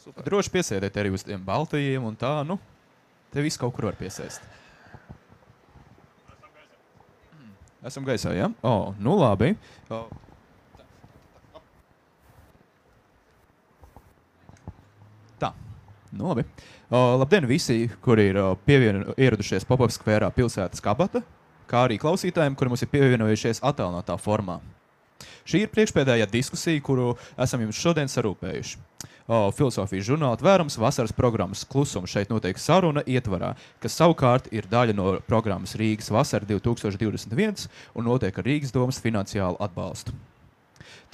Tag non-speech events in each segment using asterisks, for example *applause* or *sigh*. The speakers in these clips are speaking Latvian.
super. Droši piesēdiet arī uz tiem baltajiem un tā, nu, te viss kaut kur var piesēst. Esam gaisā, jā? Ja? O, nu labi. O. Tā, nu labi. O, labdien visi, kuri ir o, pievieno, ieradušies Pop-up skvērā pilsētas kabata, kā arī klausītājiem, kuri mums ir pievienojušies attālinātā formā. Šī ir priekšpēdējā diskusija, kuru esam jums šodien sarūpējuši. O, filozofijas žurnāla tvērums vasaras programmas klusums šeit notiek saruna ietvarā, kas savukārt ir daļa no programmas Rīgas vasara 2021 un notiek ar Rīgas domas finansiālu atbalstu.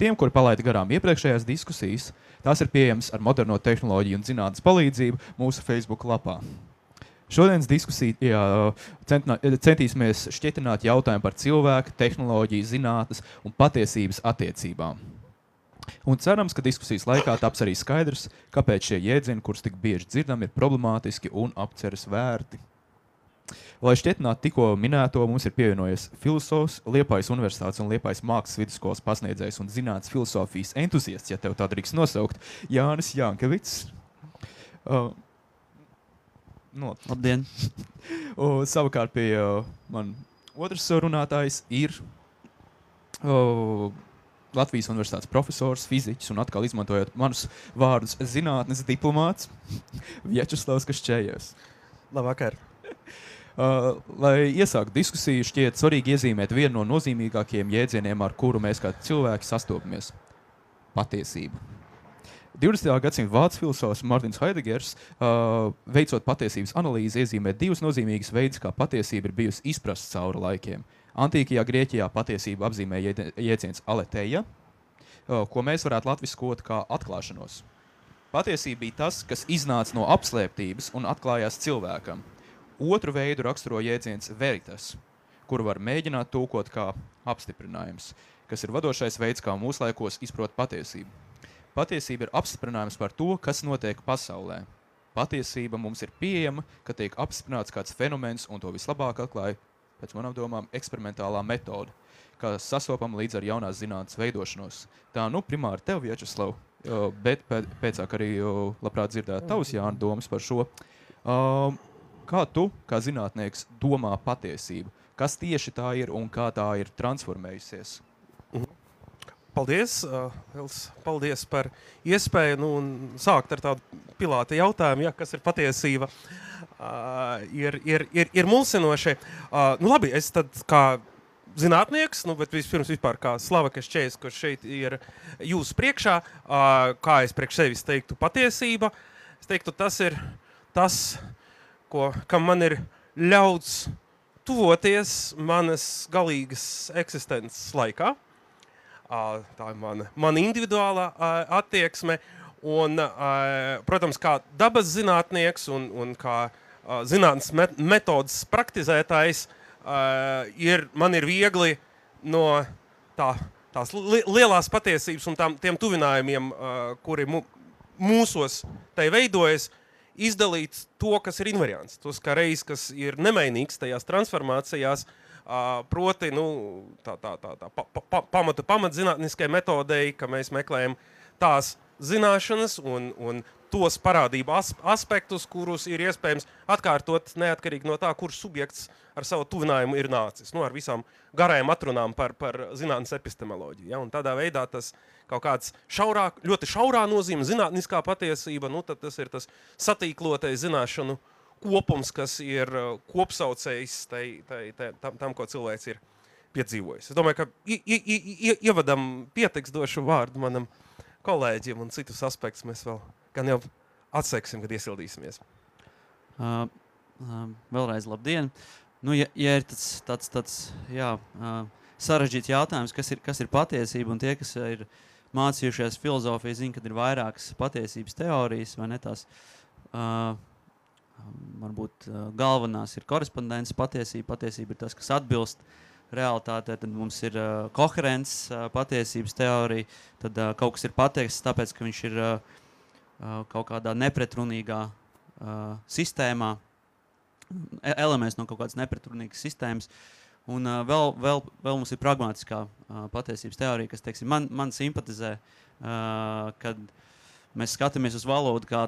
Tiem, kuri palaida garām iepriekšējās diskusijas, tās ir pieejamas ar moderno tehnoloģiju un zinātnes palīdzību mūsu Facebook lapā. Šodienas diskusijā centīsimies šķietināt jautājumu par cilvēku, tehnoloģiju, zinātnes un patiesības attiecībām. Un cerams, ka diskusijas laikā taps arī skaidrs, kāpēc šie jēdzieni, kurus tik bieži dzirdam, ir problemātiski un apceres vērti. Lai šķietinātu tikko minēto, mums ir pievienojies filozofs, Liepais Universitātes un Liepais Mākslas vidusskolas pasniedzējs un zinātnes filozofijas entuziasts, ja tev tā drīkst nosaukt, Jānis Jankevits. Uh, no. Labdien! *laughs* Un, savukārt pie uh, man otrs runātājs ir uh, Latvijas Universitātes profesors, fiziķis un atkal izmantojot manus vārdus, zinātnes diplomāts *laughs* Vjačeslavs Kašķējers. Labvakar! *laughs* Uh, lai iesāktu diskusiju, šķiet svarīgi iezīmēt vienu no nozīmīgākajiem jēdzieniem, ar kuru mēs kā cilvēki sastopamies - patiesību. 20. gadsimta vācu filozofs Mārtiņš Heidegers, uh, veicot patiesības analīzi, iezīmē divus nozīmīgus veidus, kā patiesība ir bijusi izprasta cauri laikiem. Antīkajā Grieķijā patiesību apzīmē jēdziens aleteja, uh, ko mēs varētu latviskot kā atklāšanos. Patiesība bija tas, kas iznāca no apslēptības un atklājās cilvēkam. Otru veidu raksturo jēdziens veritas, kuru var mēģināt tulkot kā apstiprinājums, kas ir vadošais veids, kā mūsdienās izprot patiesību. Patiesība ir apstiprinājums par to, kas notiek pasaulē. Patiesība mums ir pieejama, kad tiek apstiprināts kāds fenomens, un to vislabāk atklāja, pēc manām domām, eksperimentālā metode, kā sastopama līdz ar jaunās zinātnes veidošanos. Tā, nu, primāri tev, Vjačeslav, bet pēc, pēcāk arī labprāt dzirdētu tavus Jāna domas par šo. Um, kā tu, kā zinātnieks, domā patiesību? Kas tieši tā ir un kā tā ir transformējusies? Paldies, uh, Vils, paldies par iespēju nu, sākt ar tādu pilāta jautājumu, ja, kas ir patiesība. Uh, ir, ir, ir, ir mulsinoši. Uh, nu, labi, es tad kā zinātnieks, nu, bet vispirms vispār kā Slavakas Čējs, kurš šeit ir jūsu priekšā, uh, kā es priekš sevis teiktu patiesība, es teiktu, tas ir tas, ko, kam man ir ļauts tuvoties manas galīgas eksistences laikā. Tā ir mana, mana individuālā attieksme. Un, protams, kā dabas zinātnieks un, un kā zinātnes met metodas praktizētājs, ir, man ir viegli no tā, tās li lielās patiesības un tām, tiem tuvinājumiem, kuri mu mūsos tai veidojas, izdalīt to, kas ir invariants. Tos kā reiz, kas ir nemainīgs tajās transformācijās, Uh, proti, nu, tā, tā, tā, tā pa, pa, pamata pamatzinātniskai metodei, ka mēs meklējam tās zināšanas un, un tos parādību as, aspektus, kurus ir iespējams atkārtot neatkarīgi no tā, kurš subjekts ar savu tuvinājumu ir nācis. Nu, ar visām garajām atrunām par, par zinātnes epistemoloģiju. Ja? Un tādā veidā tas kaut kāds šaurā, ļoti šaurā nozīme, zinātniskā patiesība, nu, tas ir tas satīklotais zināšanu uh, kopums, kas ir uh, kopsaucējs tai, tai, tai, tam, tam, ko cilvēks ir piedzīvojis. Es domāju, ka i, i, i, ievadam pietiks došu vārdu manam kolēģiem un citus aspektus mēs vēl gan jau atseksim, kad iesildīsimies. Uh, uh, vēlreiz labdien! Nu, ja, ja ir tāds, tāds, tāds jā, uh, sarežģīts jautājums, kas ir, kas ir patiesība, un tie, kas ir mācījušies filozofiju, zina, ka ir vairākas patiesības teorijas, vai ne tās. Uh, varbūt galvenās ir korespondences patiesība. Patiesība ir tas, kas atbilst realitātei. Tad mums ir uh, koherences uh, patiesības teorija. Tad uh, kaut kas ir pateikts tāpēc, ka viņš ir uh, uh, kaut kādā nepretrunīgā uh, sistēmā, e elements no kaut kādas nepretrunīgas sistēmas. Un uh, vēl, vēl, vēl mums ir pragmatiskā uh, patiesības teorija, kas teiksim, man, man simpatizē, uh, kad mēs skatāmies uz valodu kā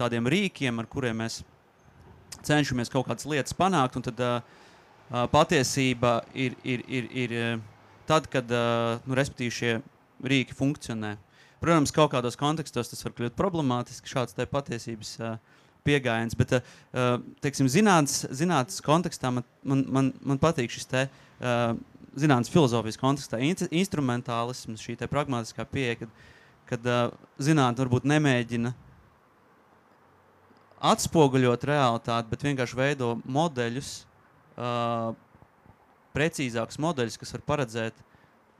tādiem rīkiem, ar kuriem mēs cenšamies kaut kādas lietas panākt. Un tad uh, uh, patiesība ir, ir, ir, ir uh, tad, kad uh, nu, šie rīki funkcionē. Protams, kaut kādos kontekstos tas var kļūt problemātiski, šāds patiesības uh, pieejams. Bet, uh, teiksim, zinātnes kontekstā man, man, man, man patīk šis te, uh, zinātnes filozofijas kontekstā in instrumentālisms, šī pragmatiskā pieeja, kad, kad uh, zinātnē varbūt nemēģina atspoguļot realitāti, bet vienkārši veido modeļus, uh, precīzākus modeļus, kas var paredzēt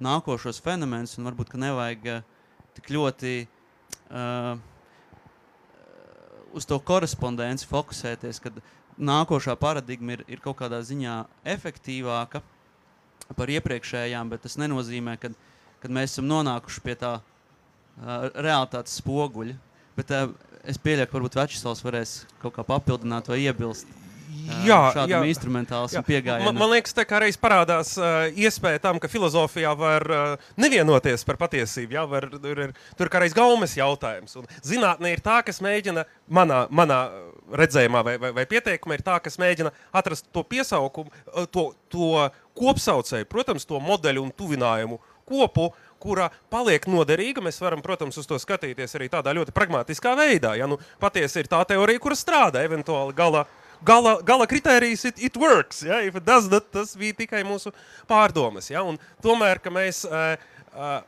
nākošos fenomenus, varbūt nevajag uh, tik ļoti uh, uz to korespondenci fokusēties, kad nākošā paradigma ir, ir kaut kādā ziņā efektīvāka par iepriekšējām, bet tas nenozīmē, ka mēs esam nonākuši pie tā uh, realitātes spoguļa. Bet, uh, es pieļauju, ka varbūt Večslavs varēs kaut kā papildināt vai iebilst jā, šādam instrumentālismam pieejamam. Man, man liekas, tā kā reiz parādās uh, iespēja tam, ka filozofijā var uh, nevienoties par patiesību. Jā, var, tur ir tur kā reiz gaumes jautājums. Un zinātne ir tā, kas mēģina manā, manā redzējumā vai, vai, vai pieteikumā, ir tā, kas mēģina atrast to piesaukumu, to, to kopsaucēju, protams, to modeļu un tuvinājumu kopu kura paliek noderīga. Mēs varam, protams, uz to skatīties arī tādā ļoti pragmatiskā veidā. Ja nu, patiesi ir tā teorija, kura strādā eventuāli gala gala, gala kritērijs it, it works. Ja? If it does that, tas bija tikai mūsu pārdomas. Ja? Un tomēr, ka mēs uh, uh,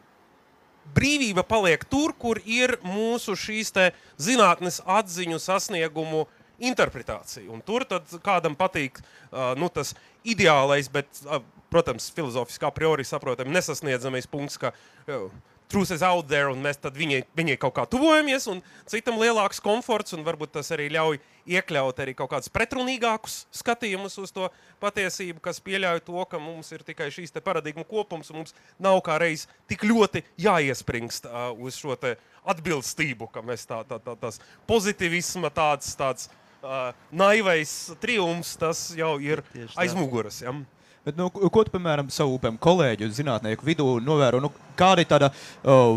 brīvība paliek tur, kur ir mūsu šīs zinātnes atziņu sasniegumu interpretācija. Un tur kādam patīk uh, nu, tas ideālais, bet, uh, protams, filozofiski a priori saprotami nesasniedzamais punkts, ka uh, truth is out there, un mēs viņai, viņai kaut kā tuvojamies, un citam lielāks komforts, un varbūt tas arī ļauj iekļaut arī kaut kādus pretrunīgākus skatījumus uz to patiesību, kas pieļauj to, ka mums ir tikai šīs paradigmu kopums, un mums nav kā reiz tik ļoti jāiespringst uh, uz šo atbilstību, ka mēs tā, tā, tā, tās pozitīvisma tāds, tāds uh, naivais triumfs, tas jau ir aiz muguras. Ja? Bet, nu, ko tu, piemēram, savu kolēģu zinātnieku vidū novēro? Nu, kāda ir tāda uh,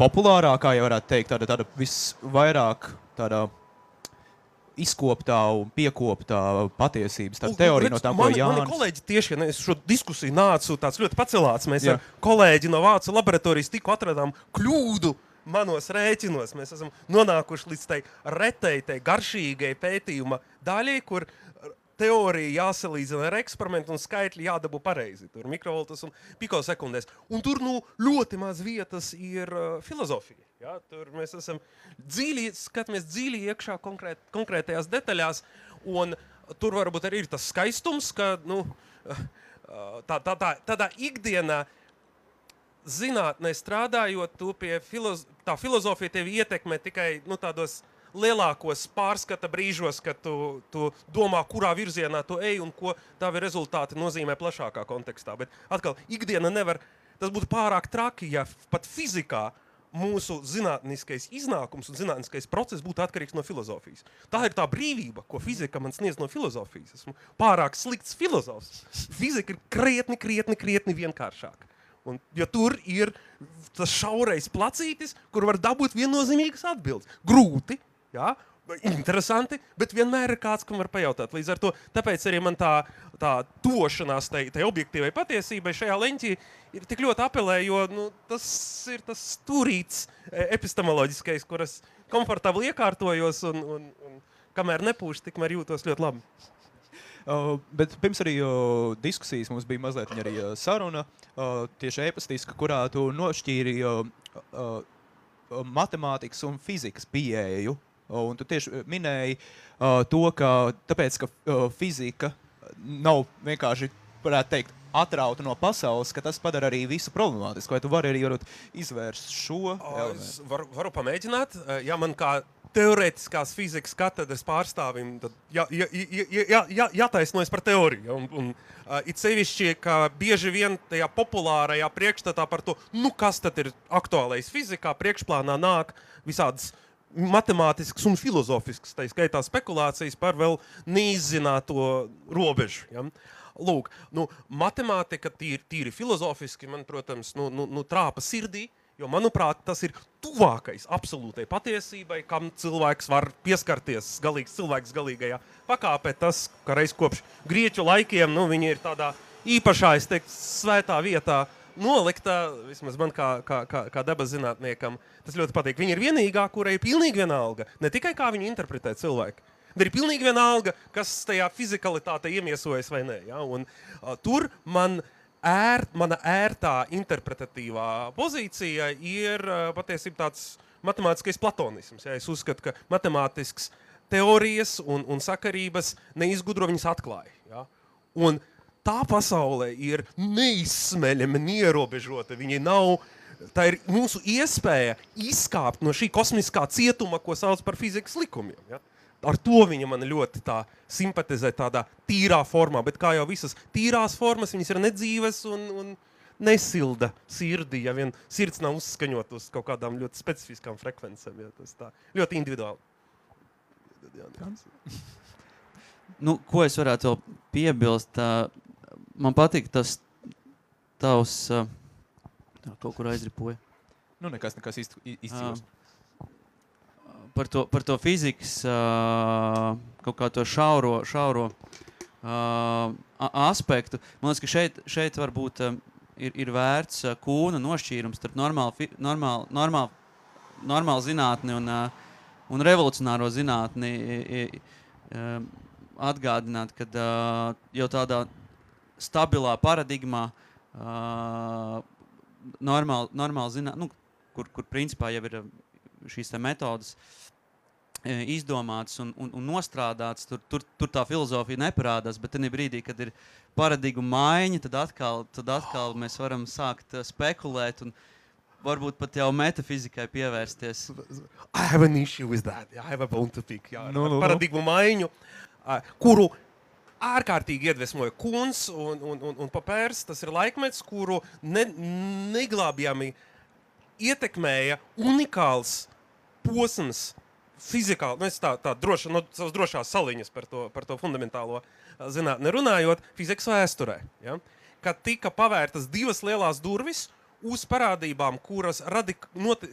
populārākā, ja varētu teikt, tāda, tāda visvairāk tāda izkoptā un piekoptā patiesības teorija no tām, ko Jānis. Mani kolēģi tieši, ja es šo diskusiju nācu tāds ļoti pacelāts, mēs Jā. ar kolēģi no Vācu laboratorijas tikko atradām kļūdu manos rēķinos. Mēs esam nonākuši līdz tai retai, tai garšīgai pētījuma daļai, kur teorija jāsalīdzina ar eksperimentu un skaitļi jādabū pareizi. Tur mikrovoltas un pikosekundēs. Un tur nu, ļoti maz vietas ir uh, filozofija. Ja? Tur mēs esam dziļi, skatāmies dziļi iekšā konkrēt, konkrētajās detaļās. Un tur varbūt arī ir tas skaistums, ka nu, uh, tā, tā, tā, tādā ikdienā zinātnē strādājot, tu pie filoz tā filozofija tevi ietekmē tikai nu, tādos lielākos pārskata brīžos, kad tu, tu domā, kurā virzienā tu ej un ko tavi rezultāti nozīmē plašākā kontekstā. Bet atkal, ikdiena nevar, tas būtu pārāk traki, ja pat fizikā mūsu zinātniskais iznākums un zinātniskais process būtu atkarīgs no filozofijas. Tā ir tā brīvība, ko fizika man sniedz no filozofijas. Esmu pārāk slikts filozofs. Fizika ir krietni, krietni, krietni vienkāršāka. Un, ja tur ir tas šaurais placītis, kur var dabūt viennozīmīgas atbildes, grūti, Jā? Interesanti, bet vienmēr ir kāds, kam var pajautāt. Līdz ar to arī man tā, tā tošanās tai, tai objektīvai patiesībai šajā leņķī ir tik ļoti apelē, jo nu, tas ir tas stūrīts e, epistemoloģiskais, kuras komfortabli iekārtojos un, un, un kamēr nepūšu, tikmēr jūtos ļoti labi. Uh, bet pirms arī uh, diskusijas mums bija mazliet arī uh, saruna, tieši e-pastiska, kurā tu nošķīri matemātikas un fizikas pieeju Un tu tieši eh, minēji uh, to, ka tāpēc, ka uh, fizika nav vienkārši, varētu teikt, atrauta no pasaules, ka tas padara arī visu problemātisku. Vai tu vari arī varot, izvērst šo? Es varu, varu pamēģināt. Ja man kā teorētiskās fizikas katedras pārstāvim jā, jā, jā, jā, jā, jātaisnojas par teoriju. Un, un, uh, it sevišķi, ka bieži vien tajā populārajā priekšstatā par to, nu, kas tad ir aktuālais fizikā, priekšplānā nāk visādas uh, matemātisks un filozofisks, tā skaitā spekulācijas par vēl neizzināto robežu. Ja? Lūk, nu, matemātika tīri, tīri filozofiski man, protams, nu, nu, nu, trāpa sirdī, Jo, manuprāt, tas ir tuvākais absolūtai patiesībai, kam cilvēks var pieskarties. Galīgs cilvēks galīgajā pakāpē. Tas, ka reiz kopš grieķu laikiem nu, viņi ir tādā īpašā, es teiktu, svētā vietā nolikta, vismaz man kā, kā, kā, kā dabas zinātniekam, tas ļoti patīk. Viņa ir vienīgā, kurai ir pilnīgi vienalga. Ne tikai kā viņu interpretē cilvēki. Bet ir pilnīgi vienalga, kas tajā fizikalitātē iemiesojas vai nē. Ja? Un, uh, tur man ēr, mana ērtā interpretatīvā pozīcija ir uh, patiesībā tāds matemātiskais platonisms. Ja? Es uzskatu, ka matemātisks teorijas un, un sakarības neizgudro, viņas atklāja. Ja? Un tā pasaule ir neizsmeļama, neierobežota. Viņa nav. Tā ir mūsu iespēja izkāpt no šī kosmiskā cietuma, ko sauc par fizikas likumiem. Ja? Ar to viņa man ļoti tā simpatizē, tādā tīrā formā. Bet kā jau visas tīrās formas, viņas ir nedzīvas un, un nesilda sirdi, ja vien sirds nav uzskaņot uz kaut kādām ļoti specifiskām frekvencēm. Ja? Tas tā ļoti individuāli. Jā, jā. Nu, ko es varētu vēl piebilst? Uh, man patīk tas tavs. Uh, kaut kur aizripoja. Nu, nekas, nekas īsti izcils. Par to, par to fizikas uh, kaut kā to šauro, šauro uh, aspektu. Man liekas, ka šeit, šeit varbūt uh, ir, ir vērts uh, kūna nošķīrums starp normālu, normālu, normālu, normālu zinātni un, uh, un revolucionāro zinātni. Uh, atgādināt, ka uh, jau tādā stabilā paradigmā, uh, normāli, normāli zināt, nu, kur, kur principā jau ir šīs metodas uh, izdomātas un, un, un nostrādātas, tur, tur, tur tā filozofija neparādās. Bet tajā brīdī, kad ir paradigma maiņa, tad atkal, tad atkal mēs varam sākt uh, spekulēt. Un, Varbūt pat jau metafizikai pievērsties. I have an issue with that. I have a bone to pick. Jā, nu, nu. paradigmu maiņu, uh, kuru ārkārtīgi iedvesmoja Kungs un, un, un, un Papērs. Tas ir laikmets, kuru ne, neglābjami ietekmēja unikāls posms. Fizikāli, nu, es tā, tā droši, no savas drošās saliņas par to, par to fundamentālo ā, zinātni runājot, fizikas vēsturē. Ja? Kad tika pavērtas divas lielas durvis uz parādībām, kuras, radik, noti,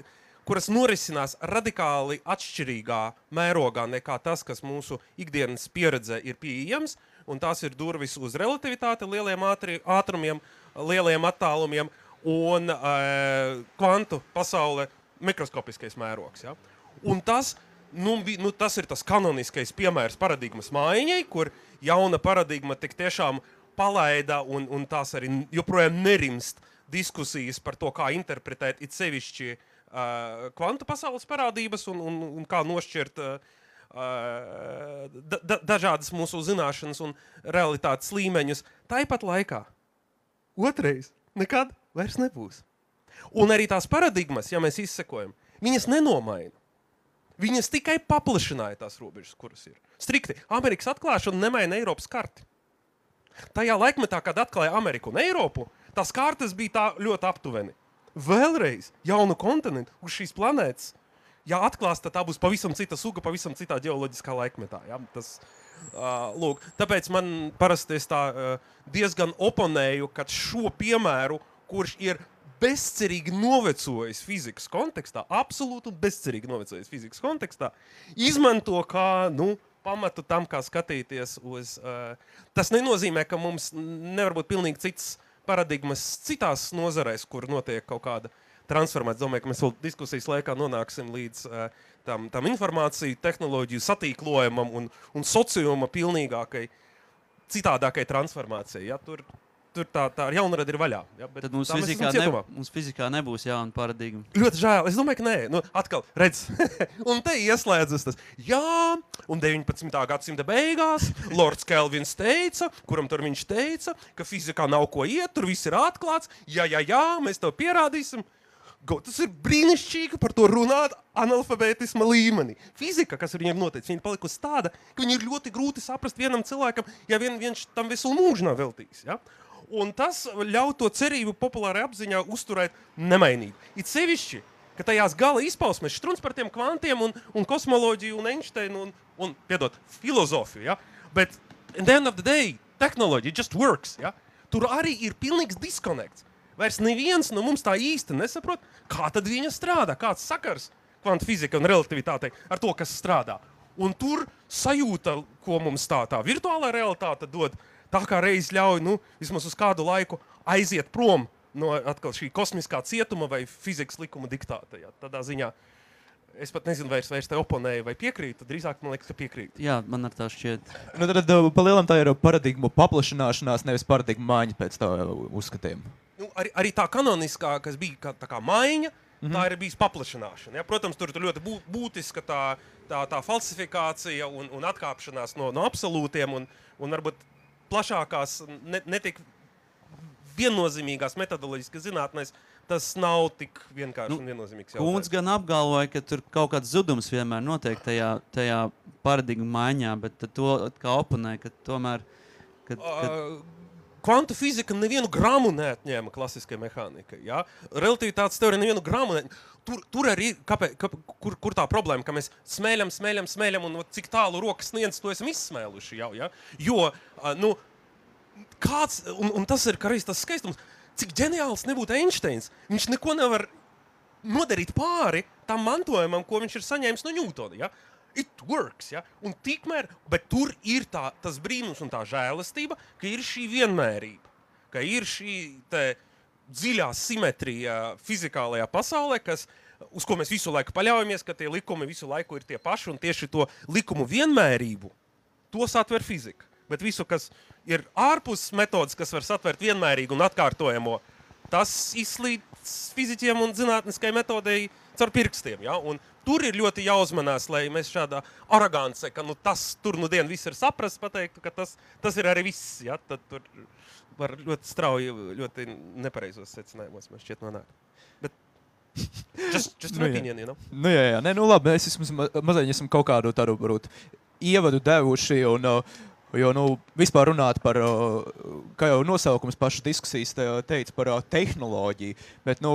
kuras norisinās radikāli atšķirīgā mērogā nekā tas, kas mūsu ikdienas pieredzē ir pieejams. Un tās ir durvis uz relativitāti, lieliem ātri, ātrumiem, lieliem attālumiem un e, kvantu pasaule mikroskopiskais mērogs. Ja? Un tas, nu, nu, tas ir tas kanoniskais piemērs paradigmas maiņai, kur jauna paradigma tik tiešām palaida un, un tās arī joprojām nerimst diskusijas par to, kā interpretēt it sevišķi uh, kvantu pasaules parādības un, un, un kā nošķirt uh, da, da, dažādas mūsu zināšanas un realitātes līmeņus. Tāpat laikā otrais nekad vairs nebūs. Un arī tās paradigmas, ja mēs izsekojam, viņas nenomaina. Viņas tikai paplašināja tās robežas, kuras ir. Strikti, Amerikas atklāšana nemaina Eiropas karti. Tajā laikmetā, kad atklāja Ameriku un Eiropu, tās kartes bija tā ļoti aptuveni. Vēlreiz jaunu kontinentu uz šīs planētas. Ja atklās, tad tā būs pavisam cita suga, pavisam citā geoloģiskā laikmetā. Ja? Tas, uh, lūk, tāpēc man parasti tā uh, diezgan oponēju, ka šo piemēru, kurš ir bezcerīgi novecojis fizikas kontekstā, absolūti bezcerīgi novecojis fizikas kontekstā, izmanto kā nu, pamatu tam, kā skatīties uz. Uh, tas nenozīmē, ka mums nevar būt pilnīgi cits paradigmas citās nozarēs, kur notiek kaut kāda transformācija. Domāju, ka mēs vēl diskusijas laikā nonāksim līdz uh, tam, tam informāciju, tehnoloģiju satīklojumam un, un sociuma pilnīgākai, citādākai transformācijai. Ja? Tur, tur tā, tā jaunrada ir vaļā. Ja? Bet Tad mums fizikā, ne, mums fizikā nebūs jauna paradigma. Ļoti žēl. Es domāju, ka nē, nu, atkal, redz, *laughs* un te ieslēdzas tas. Jā, un 19. gadsimta beigās Lords Kelvins teica, kuram tur viņš teica, ka fizikā nav ko iet, tur viss ir atklāts. Jā, jā, jā, mēs to pierādīsim. Go, tas ir brīnišķīgi par to runāt analfabētisma līmenī. Fizika, kas ar viņiem notiek, viņa palikusi tāda, ka viņi ir ļoti grūti saprast vienam cilvēkam, ja vien viņš tam visu mūžu nav veltījis. Ja? Un tas ļauj to cerību populārajā apziņā uzturēt nemainīgi. It sevišķi, ka tajās gala izpausmēs strūns par tiem kvantiem un, un kosmoloģiju un Einsteinu un, un piedot, filozofiju. Ja? Bet at the end of the day, tehnoloģija just works. Ja? Tur arī ir pilnīgs diskonekts. Vairs neviens no mums tā īsti nesaprot, kā tad viņa strādā, kāds sakars kvantu fizika un relativitātei ar to, kas strādā. Un tur sajūta, ko mums tā, tā virtuālā realitāte dod, tā kā reiz ļauj nu, vismaz uz kādu laiku aiziet prom no atkal, šī kosmiskā cietuma vai fizikas likuma diktāta. Jā. Tādā ziņā es pat nezinu, vai es vairs te oponēju vai piekrītu. Drīzāk man liekas, ka piekrītu. Jā, man ar tā šķiet. Nu, tad uh, palielinām tā ir paradigmu paplašināšanās, nevis paradigmu maiņa pēc tā uh, uzskatiem. Nu, arī, arī tā kanoniskā, kas bija kā, tā kā maiņa, mm -hmm. tā ir bijusi paplašināšana. Ja? Protams, tur ir ļoti bū, būtiska tā, tā, tā falsifikācija un, un atkāpšanās no, no absolūtiem un, un varbūt plašākās, ne, netik viennozīmīgās metodoloģiskas zinātnēs, tas nav tik vienkārši nu, un viennozīmīgs. Kungs gan apgalvoja, ka tur kaut kāds zudums vienmēr notiek tajā, tajā paradigmu maiņā, bet to kā oponē, ka tomēr. Kad, kad... Uh, Kvantu fizika nevienu gramu neatņēma klasiskajai mehānikai. Ja? Relativitātes teorija nevienu gramu neatņēma. Tur, tur arī ir kāpēc, kā, kur, kur tā problēma, ka mēs smēļam, smēļam, smēļam, un cik tālu rokas sniedz, to esam izsmēluši jau. Ja? Jo, nu, kāds, un, un tas ir arī tas skaistums, cik ģeniāls nebūtu Einsteins. Viņš neko nevar nodarīt pāri tam mantojumam, ko viņš ir saņēmis no Ņūtona. Ja? It works, ja? un tikmēr, bet tur ir tā, tas brīnums un tā žēlastība, ka ir šī vienmērība, ka ir šī dziļā simetrija fizikālajā pasaulē, kas, uz ko mēs visu laiku paļaujamies, ka tie likumi visu laiku ir tie paši, un tieši to likumu vienmērību, to satver fizika. Bet visu, kas ir ārpus metodas, kas var satvert vienmērīgu un atkārtojamo, tas izslīd fizikiem un zinātniskai metodei caur pirkstiem. Ja? Un tur ir ļoti jāuzmanās, lai mēs šādā arancē, ka nu, tas tur nu dienu viss ir saprasts, pateiktu, ka tas, tas ir arī viss. Ja? Tad tur var ļoti strauji, ļoti nepareizos secinājumos man šķiet nonākt. Bet *laughs* Just, just nu, opinion, you know? nu, jā, jā. Nē, nu, labi, mēs ma mazliet esam kaut kādu tādu varbūt, ievadu devuši. Un, uh, Jo nu, vispār runāt par, kā jau nosaukums pašas diskusijas teica, par tehnoloģiju, bet nu,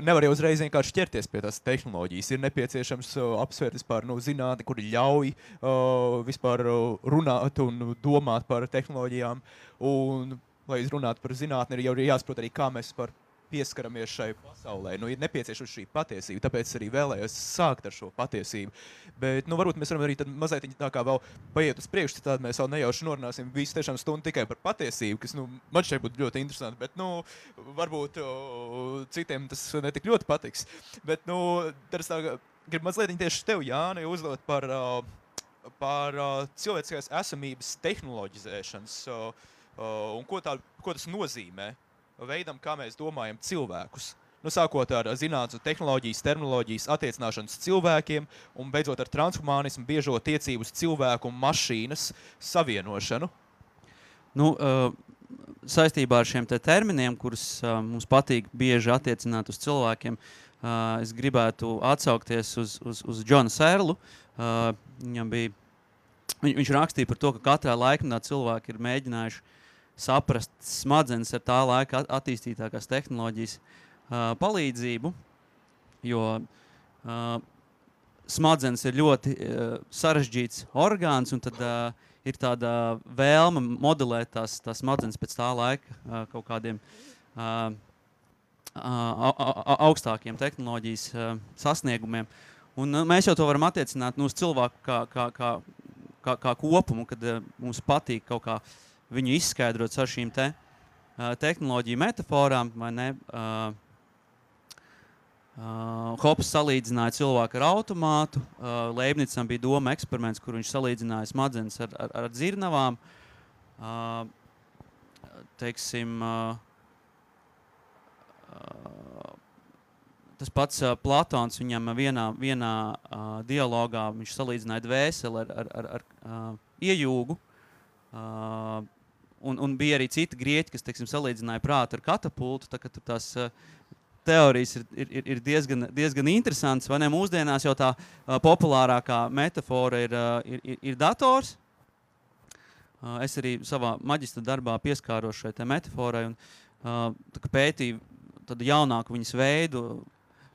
nevar jau uzreiz vienkārši ķerties pie tās tehnoloģijas. Ir nepieciešams apsvērt vispār nu, zinātni, kuri ļauj vispār runāt un domāt par tehnoloģijām. Un, lai runātu par zinātni, ir jau jāsaprot arī, kā mēs par pieskaramies šai pasaulē. Nu, ir nepieciešama šī patiesība, tāpēc arī vēlējos sākt ar šo patiesību. Bet nu, varbūt mēs varam arī mazliet tā kā vēl paiet uz priekšu, tad mēs vēl nejauši norunāsim visu tiešām stundu tikai par patiesību, kas nu, man šeit būtu ļoti interesanti. Bet nu, varbūt o, citiem tas netik ļoti patiks. Bet nu, tas tā, gribu mazliet tieši tev, Jāni, uzdot par, par cilvēciskās esamības tehnoloģizēšanas un ko, tā, ko tas nozīmē veidam, kā mēs domājam cilvēkus. Nu, sākot ar zinātnīs, tehnoloģijas, terminoloģijas attiecināšanas cilvēkiem, un beidzot ar transhumanismu, biežo tiecību uz cilvēku un mašīnas savienošanu. Nu, uh, saistībā ar šiem te terminiem, kurus uh, mums patīk bieži attiecināt uz cilvēkiem, uh, es gribētu atsaukties uz, uz, uz Džonu Sērlu. Uh, viņam bija, viņ, viņš rakstīja par to, ka katrā laikmetā cilvēki ir mēģinājuši saprast smadzenes ar tā laika attīstītākās tehnoloģijas uh, palīdzību. Jo uh, smadzenes ir ļoti uh, sarežģīts orgāns, un tad uh, ir tāda vēlme modelēt tās, tās smadzenes pēc tā laika uh, kaut kādiem uh, uh, augstākiem tehnoloģijas uh, sasniegumiem. Un, uh, mēs jau to varam attiecināt nu, uz cilvēku kā, kā, kā, kā, kā kopumu, kad uh, mums patīk kaut kādā viņu izskaidrots ar šīm te, uh, tehnoloģiju metaforām. Uh, Uh, Hops salīdzināja cilvēku ar automātu. Uh, Leibnicam bija doma eksperiments, kur viņš salīdzināja smadzenes ar, ar, ar dzirnavām. Uh, teiksim, uh, uh, tas pats uh, Platons viņam vienā, vienā uh, dialogā salīdzināja dvēseli ar, ar, ar, ar uh, iejūgu. Uh, un, un bija arī citi grieķi, kas teiksim, salīdzināja prātu ar katapultu. Tā, tās uh, teorijas ir, ir, ir diezgan, diezgan interesantas. Vai ne? Mūsdienās jau tā uh, populārākā metāfora ir, uh, ir, ir, ir dators. Uh, es arī savā maģistra darbā pieskāros šai metafārai un uh, pētīju jaunāku viņas veidu.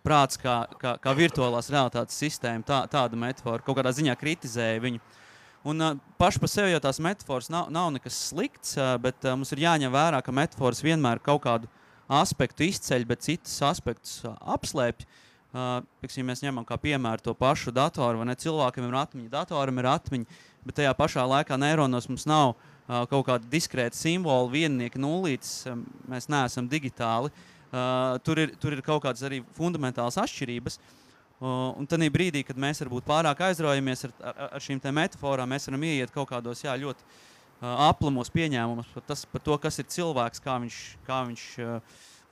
Prāts kā, kā, kā virtuālās realitātes sistēma, tā, tāda metāfora kaut kādā ziņā kritizēja viņu. Uh, Un uh, paši par sevi jau tās metafāras nav, nav nekas slikts, uh, bet uh, mums ir jāņem vērā, ka metafāras vienmēr kaut kādu aspektu izceļ, bet citus aspektus uh, apslēpj. Uh, pieksim, mēs ņemam kā piemēru to pašu datoru. Cilvēkam ir atmiņa, datoram ir atmiņa, bet tajā pašā laikā neironos mums nav uh, kaut kāda diskrēta simbola, viennieka nulītes. Um, mēs neesam digitāli. Uh, tur, ir, tur ir kaut kādas arī fundamentālas atšķirības. Uh, un tad brīdī, kad mēs varbūt pārāk aizraujamies ar, ar, ar šīm metaforām, mēs varam ieiet kaut kādos jā, ļoti aplamos pieņēmumus par, tas, par to, kas ir cilvēks, kā viņš, kā viņš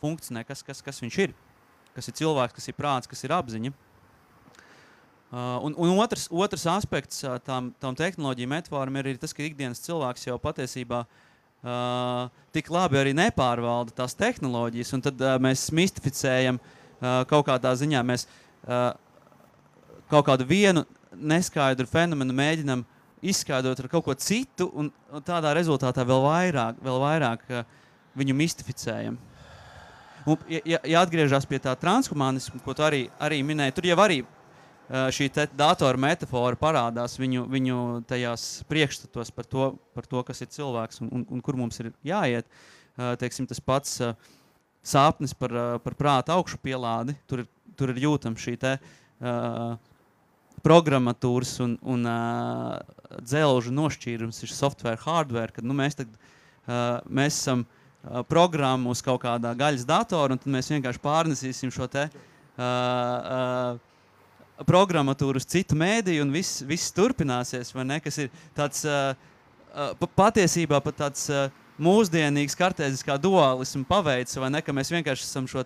funkcionē, kas, kas, kas viņš ir kas ir cilvēks, kas ir prāts, kas ir apziņa. Uh, un, un otrs, otrs aspekts tam, tam tehnoloģiju metaforam ir, ir tas, ka ikdienas cilvēks jau patiesībā uh, tik labi arī nepārvalda tās tehnoloģijas, un tad uh, mēs mistificējam uh, kaut kādā ziņā, mēs uh, kaut kādu vienu neskaidru fenomenu mēģinam izskaidrot ar kaut ko citu, un, un tādā rezultātā vēl vairāk, vēl vairāk uh, viņu mistificējam. Un, ja, ja atgriežas pie tā transhumanisma, ko tu arī, arī minēji, tur jau arī uh, šī datora metāfora parādās viņu, viņu tajās priekšstatos par to, par to, kas ir cilvēks un, un, un kur mums ir jāiet. Teiksim, tas pats sāpnis par, par prāta augšu pielādi, tur, tur ir jūtama šī te, uh, programmatūras un, un uh, dzelžu nošķīrums, ir software, hardware, kad nu, mēs, tagad, uh, mēs esam uh, programmu uz kaut kādā gaļas datora, un tad mēs vienkārši pārnesīsim šo te, uh, uh, programmatūru uz citu mēdīju, un viss, viss turpināsies. Ne, kas ir tāds uh, patiesībā pat tāds uh, mūsdienīgs kartēziskā dualisma paveids, vai ne, ka mēs vienkārši esam šo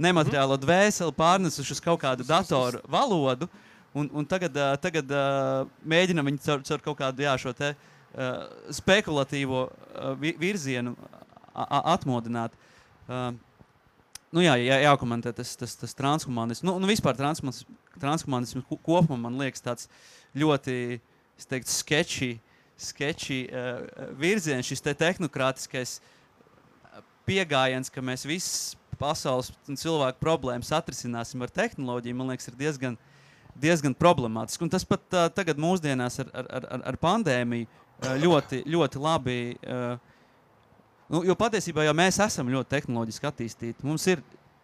nemateriālo dvēseli pārnesuši uz kaut kādu datoru valodu. Un, un tagad, uh, tagad uh, mēģinam viņu caur, caur kaut kādu jā, šo te, uh, spekulatīvo uh, virzienu atmodināt. Uh, nu, jā, jā, jākomentē tas, tas, tas transhumanisms. Nu, nu, vispār transhumanisms kopumā man liekas tāds ļoti teiktu, sketchy, sketchy uh, virziens, šis te tehnokrātiskais pieejams, ka mēs visas pasaules un cilvēku problēmas atrisināsim ar tehnoloģiju, man liekas, ir diezgan, diezgan problemātiski. Un tas pat uh, tagad mūsdienās ar, ar, ar, ar pandēmiju uh, ļoti, ļoti labi uh, Nu, jo patiesībā jau mēs esam ļoti tehnoloģiski attīstīti. Mums ir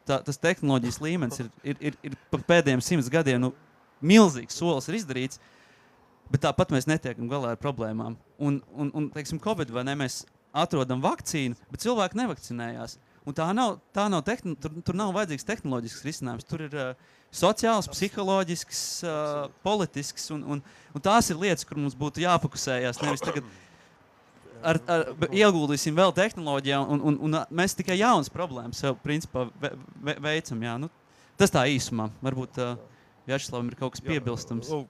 tā, tas tehnoloģijas līmenis, ir, ir, ir, ir pēdējiem simts gadiem nu, milzīgs solis izdarīts. Bet tāpat mēs netiekam galā ar problēmām. Un, un, un teiksim, Covid vai ne, mēs atrodam vakcīnu, bet cilvēki nevakcinējās. Un tā nav, tā nav tehn, tur, tur nav vajadzīgs tehnoloģisks risinājums. Tur ir uh, sociāls, psiholoģisks, uh, politisks. Un, un, un tās ir lietas, kur mums būtu jāfokusējas. Nevis tagad ar, ar, ieguldīsim vēl tehnoloģijā, un, un, un mēs tikai jaunas problēmas sev principā, ve, ve, veicam. Jā. Nu, tas tā īsumā. Varbūt uh, Vjačeslavam ir kaut kas piebilstams. Kur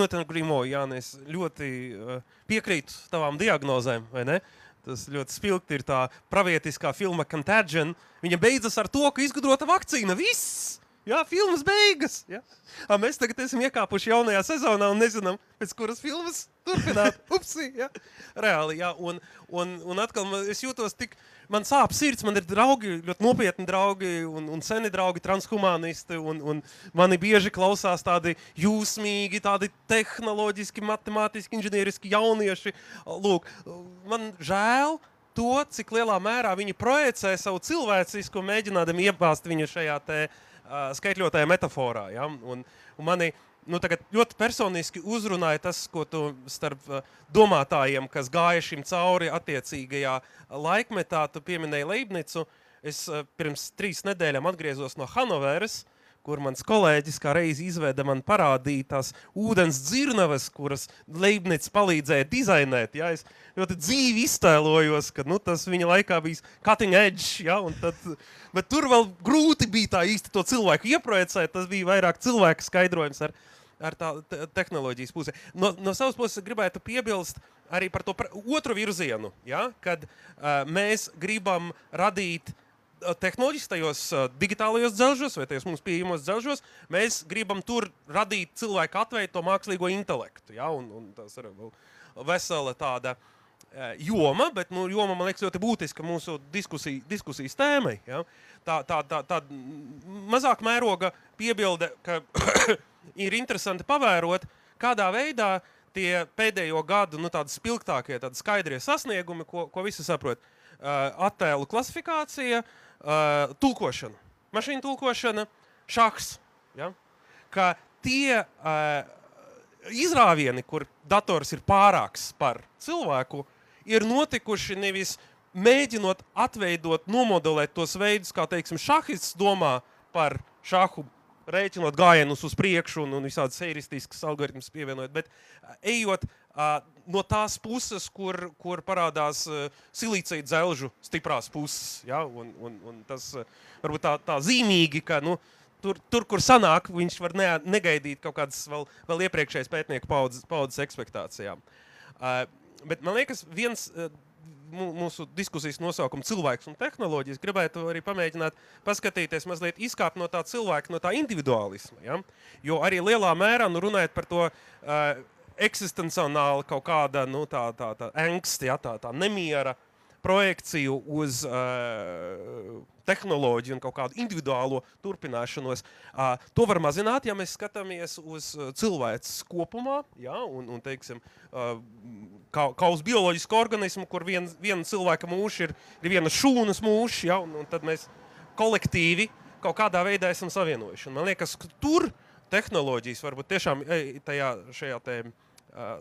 no tā grīmo, Jānis, ļoti uh, piekrītu tavām diagnozēm, vai ne? Tas ļoti spilgti ir tā pravietiskā filma Contagion. Viņa beidzas ar to, ka izgudrota vakcīna. Viss! Jā, filmas beigas. Jā. A, mēs tagad esam iekāpuši jaunajā sezonā un nezinām, pēc kuras filmas turpināt. *laughs* Upsi, jā. Reāli, jā. Un, un, un atkal man, es jūtos tik, man sāp sirds, man ir draugi, ļoti nopietni draugi un, un seni draugi, transhumanisti. Un, un mani bieži klausās tādi jūsmīgi, tādi tehnoloģiski, matemātiski, inženieriski jaunieši. Lūk, man žēl to, cik lielā mērā viņi projicē savu cilvēcisku, mēģinādami iebāzt viņu šajā te, uh, uh, skaitļotajā metaforā. Ja? Un, un mani nu, ļoti personiski uzrunāja tas, ko tu starp uh, domātājiem, kas gāja šim cauri attiecīgajā laikmetā, tu pieminēji Leibnicu. Es uh, pirms trīs nedēļām atgriezos no Hanoveras. Kur mans kolēģis kā reiz izveda man parādīja tās ūdens dzirnavas, kuras Leibnicis palīdzēja dizainēt. Ja? Es ļoti dzīvi iztēlojos, ka nu, tas viņa laikā bija cutting edge. Ja? Tad, bet tur vēl grūti bija tā īsti to cilvēku ieprojicēt. Tas bija vairāk cilvēka skaidrojums ar, ar tā tehnoloģijas pusi. No, no savas puses gribētu piebilst arī par to par otru virzienu, ja? kad uh, mēs gribam radīt uh, tehnoloģiski tajos uh, digitālajos dzelžos vai tajos mums pieejamos dzelžos, mēs gribam tur radīt cilvēku atveidu to mākslīgo intelektu. Ja? Un, un tas ir vesela tāda uh, joma, bet nu, joma man liekas ļoti būtiska mūsu diskusija, diskusijas tēmai. Ja? Tā, tā, tā, tā mazāk mēroga piebilde, ka ir interesanti pavērot, kādā veidā tie pēdējo gadu nu, spilgtākie, skaidrie sasniegumi, ko, ko visi saprot attēlu klasifikācija, uh, tulkošana, mašīnu tulkošana, šachs. Ja? Ka tie uh, izrāvieni, kur dators ir pārāks par cilvēku, ir notikuši nevis mēģinot atveidot, nomodelēt tos veidus, kā teiksim, šahists domā par šahu, rēķinot gājienus uz priekšu un, un visādas heuristiskas algoritmus pievienojot, bet ejot uh, no tās puses, kur, kur parādās uh, silīcija dzelžu stiprās puses. Ja? Un, un, un tas uh, varbūt tā, tā zīmīgi, ka nu, tur, tur, kur sanāk, viņš var ne, negaidīt kaut kādas vēl, vēl iepriekšējas pētnieku paudzes, paudzes ekspektācijām. Uh, bet man liekas, viens. Uh, mūsu diskusijas nosaukumu cilvēks un tehnoloģijas, gribētu arī pamēģināt paskatīties, mazliet izkāpt no tā cilvēka, no tā individuālisma. Ja? Jo arī lielā mērā nu, runājot par to uh, eksistencionāli kaut kāda nu, tā, tā, tā angsta, ja? tā, tā nemiera projekciju uz uh, tehnoloģiju un kaut kādu individuālo turpināšanos. Uh, to var mazināt, ja mēs skatāmies uz cilvēks kopumā, ja, un, un teiksim, uh, kā, kā uz bioloģisku organismu, kur vien, viena cilvēka mūžs ir, ir viena šūnas mūžs, ja, un, un tad mēs kolektīvi kaut kādā veidā esam savienojuši. Un man liekas, ka tur tehnoloģijas varbūt tiešām tajā, šajā uh,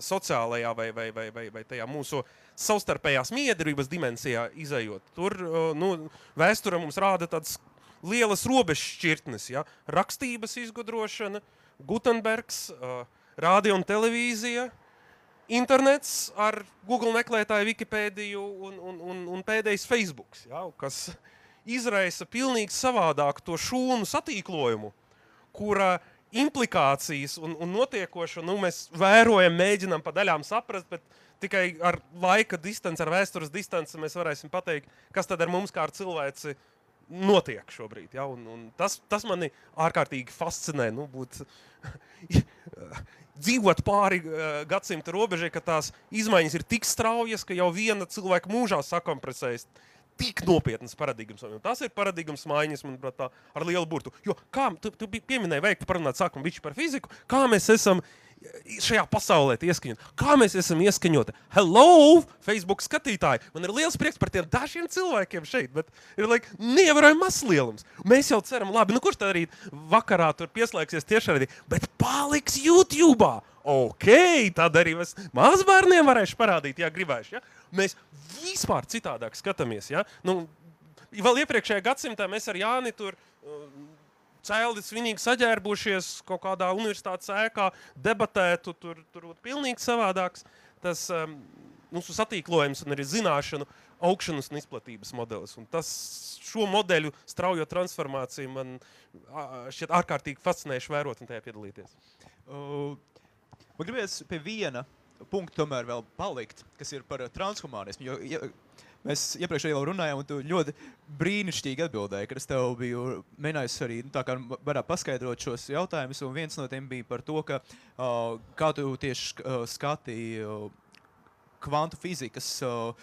sociālajā vai, vai, vai, vai, vai tajā mūsu savstarpējās miedarbības dimensijā izējot. Tur nu, vēsture mums rāda tādas lielas robežšķirtnes. Ja? Rakstības izgudrošana, Gutenbergs, radio un televīzija, internets ar Google meklētāju, Wikipēdiju un, un, un, un pēdējais Facebook, ja? kas izraisa pilnīgi savādāku to šūnu satīklojumu, kura implikācijas un, un notiekošo nu, mēs vērojam, mēģinām pa daļām saprast, bet tikai ar laika distanci, ar vēstures distanci mēs varēsim pateikt, kas tad ar mums kā ar cilvēci notiek šobrīd. Ja? Un, un tas, tas mani ārkārtīgi fascinē. Nu, būt, *laughs* dzīvot pāri uh, gadsimta robežai, ka tās izmaiņas ir tik straujas, ka jau viena cilvēka mūžā sakompresējas. Tik nopietnas paradigmas. Tas ir paradigmas maiņas, manuprāt, tā, ar lielu burtu. Jo, kā tu, tu pieminēji, vajag parunāt sākumā par fiziku, kā mēs esam uh, šajā pasaulē ieskaņot. Kā mēs esam ieskaņoti? Hello, Facebook skatītāji! Man ir liels prieks par tiem dažiem cilvēkiem šeit, bet ir like, neievērojami mazs lielums. Mēs jau ceram, labi, nu kurš tad arī vakarā tur pieslēgsies tiešraidī, bet paliks YouTube! Ok, tad arī mēs mazbērniem varēšu parādīt, ja gribēšu. Ja? Mēs vispār citādāk skatāmies. Ja? Nu, vēl iepriekšējā gadsimtā mēs ar Jāni tur cēli svinīgi saģērbušies kaut kādā universitātes ēkā, debatētu, tur tur būtu pilnīgi savādāks. Tas um, mūsu satīklojums un arī zināšanu augšanas un izplatības modelis. Un tas šo modeļu straujo transformāciju man šķiet ārkārtīgi fascinējoši vērot un tajā piedalīties. Uh, man gribēs pie viena punkta tomēr vēl palikt, kas ir par transhumānismu. Jo, ja, Mēs iepriekš jau runājām, un tu ļoti brīnišķīgi atbildēji, ka es tev biju mēģinājis arī nu, varētu paskaidrot šos jautājumus. Viens no tiem bija par to, ka, uh, kā tu tieši uh, skatīji. Uh, kvantu fizikas uh,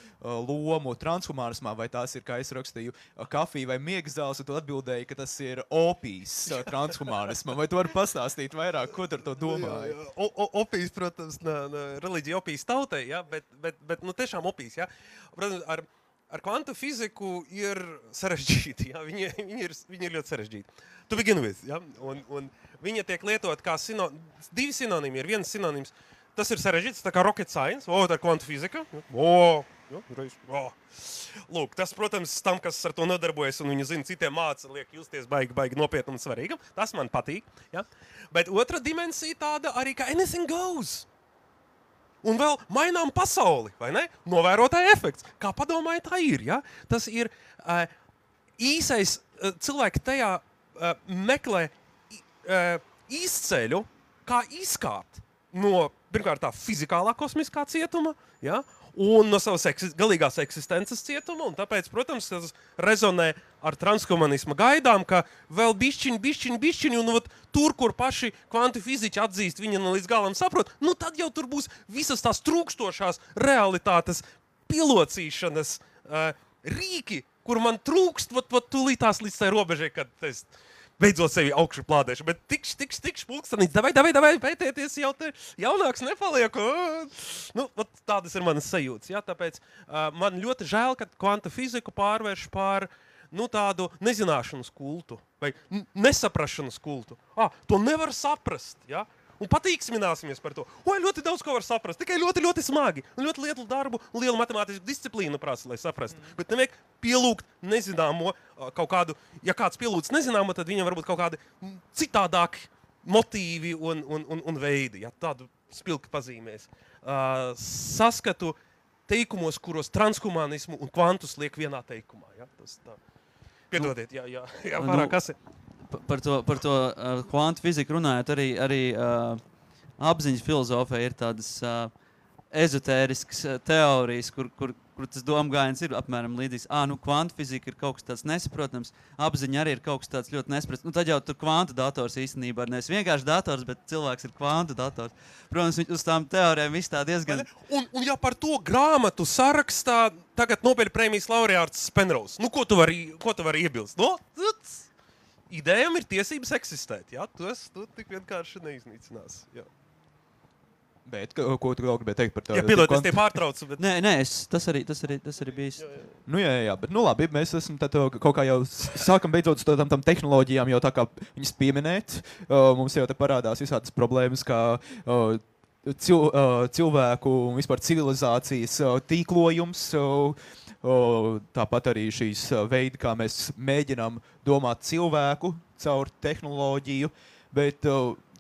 lomu transhumanismā, vai tās ir, kā es rakstīju, kafija vai miegas zāles, un tu atbildēji, ka tas ir opijas uh, transhumanismam. Vai tu vari pastāstīt vairāk, ko tu ar to domāji? Jā, jā. Opijas, protams, reliģija opijas tautai, ja? bet, bet, bet nu, tiešām opijas. Ja? Protams, ar, ar kvantu fiziku ir sarežģīti. Ja? Viņi, viņi, ir, viņi ir ļoti sarežģīti. To begin with. Ja? Un, un viņa tiek lietot kā sino, divi sinonīmi. Ir viens sinonīms. Tas ir sarežģīts, tā kā rocket science, o, tā ir kvantu fizika. O, jo, reiz, o. Lūk, tas, protams, tam, kas ar to nodarbojas un viņi zina, citiem māca, liek justies baigi, baigi nopietnam un svarīgam. Tas man patīk. Ja? Bet otra dimensija tāda arī, ka anything goes un vēl mainām pasauli. Novērotāja efekts. Kā padomājiet, tā ir. Ja? Tas ir uh, īsais uh, cilvēks tajā uh, meklē uh, izceļu, kā izkāpt no pirmkārt tā fizikālā kosmiskā cietuma. Ja? un no savas eksis, galīgās eksistences cietuma. Tāpēc, protams, tas rezonē ar transhumanismu gaidām, ka vēl bišķiņi, bišķiņi, bišķiņi, un vat, tur, kur paši kvantu fiziķi atzīst, viņi no līdz galam saprot, nu tad jau tur būs visas tās trūkstošās realitātes pilocīšanas uh, rīki, kur man trūkst, vat, vat tūlītās līdz tai robežai, kad es beidzot sevi augšu plādēšu, bet tikš, tikš, tikš, pulkstenis, davai, davai, davai, pētieties, jau te jaunāks nepaliek. Nu, tādas ir manas sajūtas, ja? tāpēc uh, man ļoti žēl, ka kvanta fiziku pārvērš par nu, tādu nezināšanas kultu vai nesaprašanas kultu. Ah, to nevar saprast, ja? Un patīksmināsimies par to. Oi, ļoti daudz ko var saprast. Tikai ļoti, ļoti smagi. Un ļoti lielu darbu, lielu matemātisku disciplīnu prasa, lai saprastu. Mm. Bet nevajag pielūgt nezināmo kaut kādu. Ja kāds pielūdz nezināmo, tad viņam varbūt kaut kādi citādāki motīvi un, un, un, un veidi. Ja, tādu spilgti pazīmēs. Uh, saskatu teikumos, kuros transhumanismu un kvantus liek vienā teikumā. Ja, tas tā. Piedodiet, jā, jā, jā pārāk nu, kas ir par to, par to uh, kvantu fiziku runājot, arī, arī uh, apziņas filozofija ir tādas uh, ezotēriskas uh, teorijas, kur, kur, kur tas domāšanas ir apmēram līdzīgs. Ah, nu, kvantu fizika ir kaut kas tāds nesaprotams, apziņa arī ir kaut kas tāds ļoti nesaprotams. Nu, tad jau tur kvantu dators īstenībā ir nevis vienkārši dators, bet cilvēks ir kvantu dators. Protams, uz tām teorijām viss tā diezgan. Un, un ja par to grāmatu sarakstā tagad Nobel prēmijas laureāts Spenrose, nu, ko tu vari, ko tu vari iebilst? No? Nu, idejām ir tiesības eksistēt. Ja? Tas tu tik vienkārši neiznīcinās. Jā. Bet, ko, ko tu vēl gribēji teikt par tādu? Jā, pilot, es te pārtraucu. Bet... Nē, nē es, tas, arī, tas, arī, tas arī bijis. Jā, jā. Nu, jā, jā, bet, nu, labi, mēs esam tad, kaut kā jau sākam beidzot uz tādām tehnoloģijām, jau tā kā viņas pieminēt. Uh, mums jau te parādās visādas problēmas, kā uh, cil, uh, cilvēku un vispār civilizācijas uh, tīklojums. Uh, Tāpat arī šīs veidi, kā mēs mēģinām domāt cilvēku caur tehnoloģiju. Bet,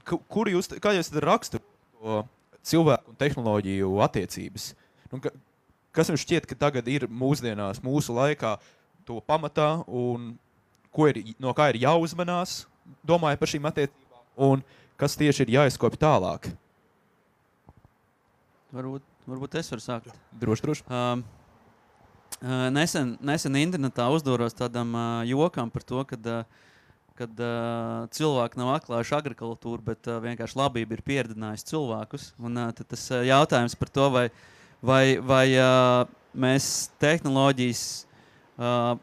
kur jūs, kā jūs raksturojat cilvēku un tehnoloģiju attiecības? Nu, ka, kas jums šķiet, ka tagad ir mūsdienās, mūsu laikā, to pamatā un ir, no kā ir jāuzmanās, domājot par šīm attiecībām, un kas tieši ir jāizkopja tālāk? Varbūt, varbūt es varu sākt. Droši, droši. Um, Nesen, nesen internetā uzdevos tādam uh, jokam par to, ka uh, kad uh, cilvēki nav atklājuši agrikultūru, bet uh, vienkārši labība ir pieredzinājusi cilvēkus. Un, uh, tas uh, jautājums par to, vai, vai, vai uh, mēs tehnoloģijas uh,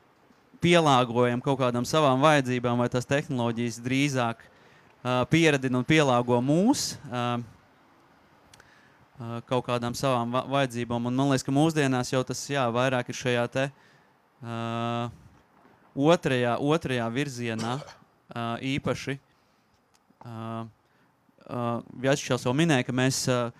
pielāgojam kaut kādām savām vajadzībām, vai tās tehnoloģijas drīzāk uh, pieredzina un pielāgo mūs. Uh, kaut kādām savām vajadzībām. Un man liekas, ka mūsdienās jau tas jā, vairāk ir šajā te, uh, otrajā, otrajā virzienā uh, īpaši. Uh, uh, Vjačs jau minēja, ka mēs, uh,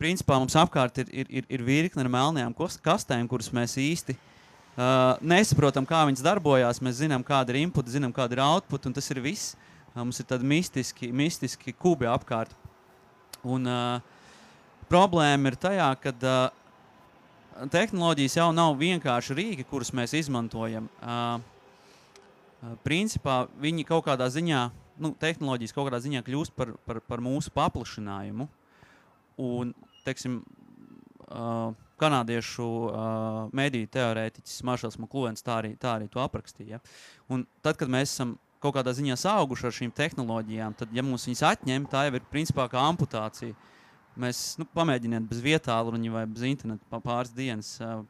principā mums apkārt ir, ir, ir, ir virkne ar melnajām kastēm, kuras mēs īsti uh, nesaprotam, kā viņas darbojās. Mēs zinām, kāda ir input, zinām, kāda ir output, un tas ir viss. Uh, mums ir tādi mistiski, mistiski kubi apkārt. Un, uh, Problēma ir tajā, ka uh, tehnoloģijas jau nav vienkārši rīki, kurus mēs izmantojam. Uh, uh, principā viņi kaut kādā ziņā, nu, tehnoloģijas kaut kādā ziņā kļūst par, par, par mūsu paplašinājumu. Un, teiksim, uh, kanādiešu uh, mediju teorētiķis Maršals Maklūns tā, arī, tā arī to aprakstīja. Un tad, kad mēs esam kaut kādā ziņā auguši ar šīm tehnoloģijām, tad, ja mums viņas atņem, tā jau ir principā kā amputācija. Mēs nu, pamēģinām bez vietāluņa vai bez interneta pāris dienas uh,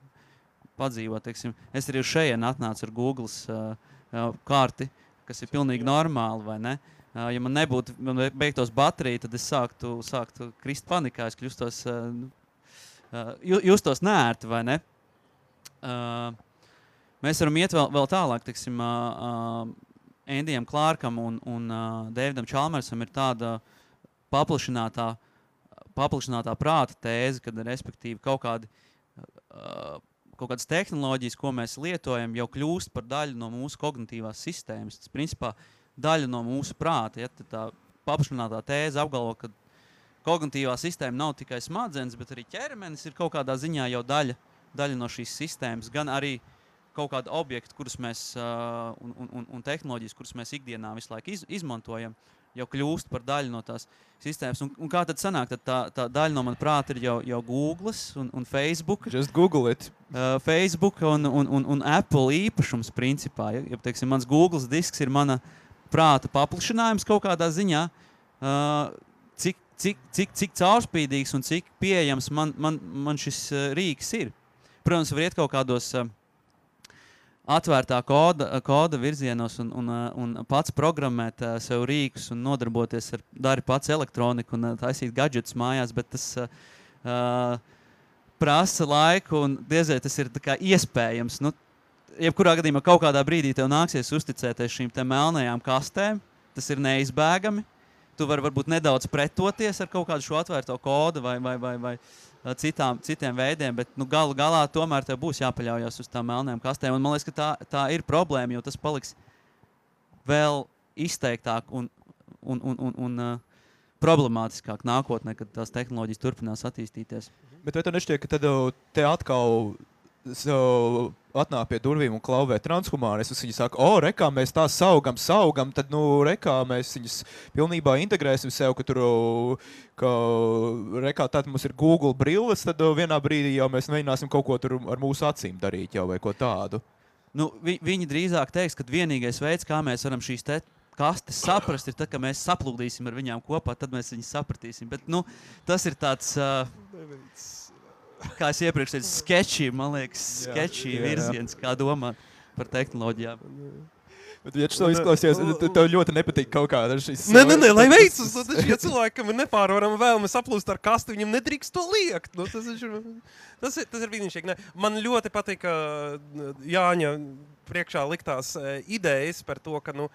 padzīvot. Teiksim. Es arī šeit atnācu ar Google uh, karti, kas ir pilnīgi normāli. Uh, ja man nebūtu man beigtos baterija, tad es sāktu, sāktu krist panikā. Es kļūstos, uh, uh, justos nērti vai ne. Uh, mēs varam iet vēl, vēl tālāk. Teiksim, uh, uh, Endijam Klārkam un, un uh, Davidam Čalmersam ir tāda paplašinātā uh, paplašinātā prāta tēze, kad respektīvi kaut, kādi, uh, kaut kādas tehnoloģijas, ko mēs lietojam, jau kļūst par daļu no mūsu kognitīvās sistēmas. Tas principā daļa no mūsu prāta. Ja, tā paplašinātā tēze apgalvo, ka kognitīvā sistēma nav tikai smadzenes, bet arī ķermenis ir kaut kādā ziņā jau daļa, daļa no šīs sistēmas. Gan arī kaut kādi objekti, kurus mēs, uh, un, un, un tehnoloģijas, kuras mēs ikdienā visu laiku iz, izmantojam. Uh, jau kļūst par daļu no tās sistēmas. Un, un kā tad sanāk, tad tā, tā daļa no manas prāta ir jau, jau Google un, un Facebook. Just Google it. Uh, Facebook un, un, un, un Apple īpašums principā. Ja, ja teiksim, mans Google disks ir mana prāta paplašinājums kaut kādā ziņā. Uh, cik, cik, cik, cik caurspīdīgs un cik pieejams man, man, man šis uh, rīks ir. Protams, var iet kaut kādos uh, atvērtā koda, koda virzienos un, un, uh, un pats programmēt uh, sev rīkus un nodarboties ar dari pats elektroniku un uh, taisīt gadgetus mājās, bet tas uh, prasa laiku un diez vai tas ir iespējams. Nu, jebkurā gadījumā kaut kādā brīdī tev nāksies uzticēties šīm melnajām kastēm. Tas ir neizbēgami. Tu vari varbūt nedaudz pretoties ar kaut kādu šo atvērto kodu vai, vai, vai, vai citām, citiem veidiem, bet nu, galu galā tomēr tev būs jāpaļaujas uz tām melnajām kastēm. Un man liekas, ka tā, tā ir problēma, jo tas paliks vēl izteiktāk un, un, un, un, un uh, problemātiskāk nākotnē, kad tās tehnoloģijas turpinās attīstīties. Bet vai tev nešķiet, ka tad te atkal so, atnāk pie durvīm un klauvē transhumānistus. Viņi saka, o, rekā mēs tā saugam, saugam, tad, nu, rekā mēs viņus pilnībā integrēsim sev, ka tur, ka, rekā tad mums ir Google brilles, tad vienā brīdī jau mēs mēģināsim kaut ko tur ar mūsu acīm darīt jau vai ko tādu. Nu, vi, viņi drīzāk teiks, ka vienīgais veids, kā mēs varam šīs te kastes saprast, ir tas, ka mēs saplūdīsim ar viņiem kopā, tad mēs viņus sapratīsim. Bet, nu, tas ir tāds. Uh, kā es iepriekš teicu, sketchy, man liekas, sketchy jā, virziens, kā domāt par tehnoloģijām. Bet, ja tas izklausās, tad tev ļoti nepatīk kaut kāda šīs lietas. Nē, nē, nē, lai veicas. Ja cilvēkam ir nepārvarama vēlme saplūst ar kastu, viņam nedrīkst to liekt. Nu, tas, ir, tas, ir, tas ir brīnišķīgi. Man ļoti patīk Jāņa priekšā liktās idejas par to, ka nu,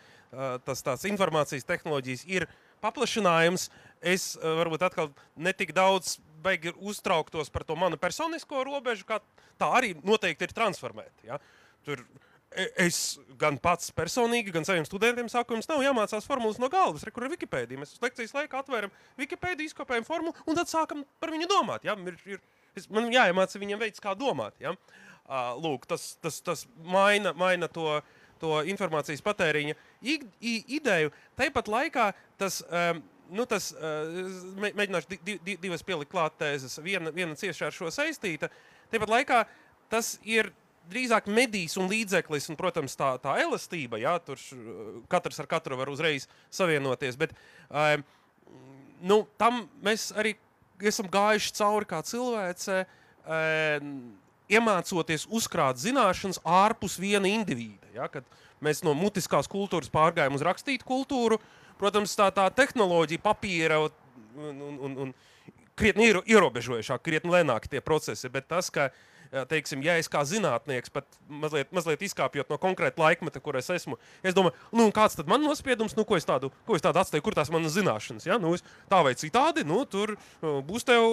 tas tās informācijas tehnoloģijas ir paplašinājums. Es varbūt atkal netik daudz baigi uztrauktos par to manu personisko robežu, kā tā arī noteikti ir transformēta. Ja? Tur e, es gan pats personīgi, gan saviem studentiem saku, jums nav jāmācās formulas no galvas. Re, kur ir Wikipēdija? Mēs lekcijas laikā atvēram Wikipēdiju, izkopējam formulu un tad sākam par viņu domāt. Ja? Ir, ir, es, man jāiemāca viņam veids, kā domāt. Ja? Uh, lūk, tas, tas, tas maina, maina to, to informācijas patēriņa ideju. Tāpat laikā tas um, nu, tas, uh, mēģināšu di, di, divas pielikt klāt tēzes. Viena, viena cieši ar šo saistīta. Tāpat laikā tas ir drīzāk medijs un līdzeklis, un, protams, tā, tā elastība. Jā, tur katrs ar katru var uzreiz savienoties. Bet uh, nu, tam mēs arī esam gājuši cauri kā cilvēce. Uh, Iemācoties uzkrāt zināšanas ārpus viena indivīda. Ja, kad mēs no mutiskās kultūras pārgājām uz rakstītu kultūru, uh, Protams, tā, tā tehnoloģija, papīra un, un, un, un krietni ierobežojušāk, krietni lēnāk tie procesi. Bet tas, ka, teiksim, ja es kā zinātnieks, pat mazliet, mazliet izkāpjot no konkrēta laikmeta, kur es esmu, es domāju, nu, kāds tad man nospiedums, nu, ko es tādu, ko es tādu atstāju, kur tās manas zināšanas, ja? nu, tā vai citādi, nu, tur būs tev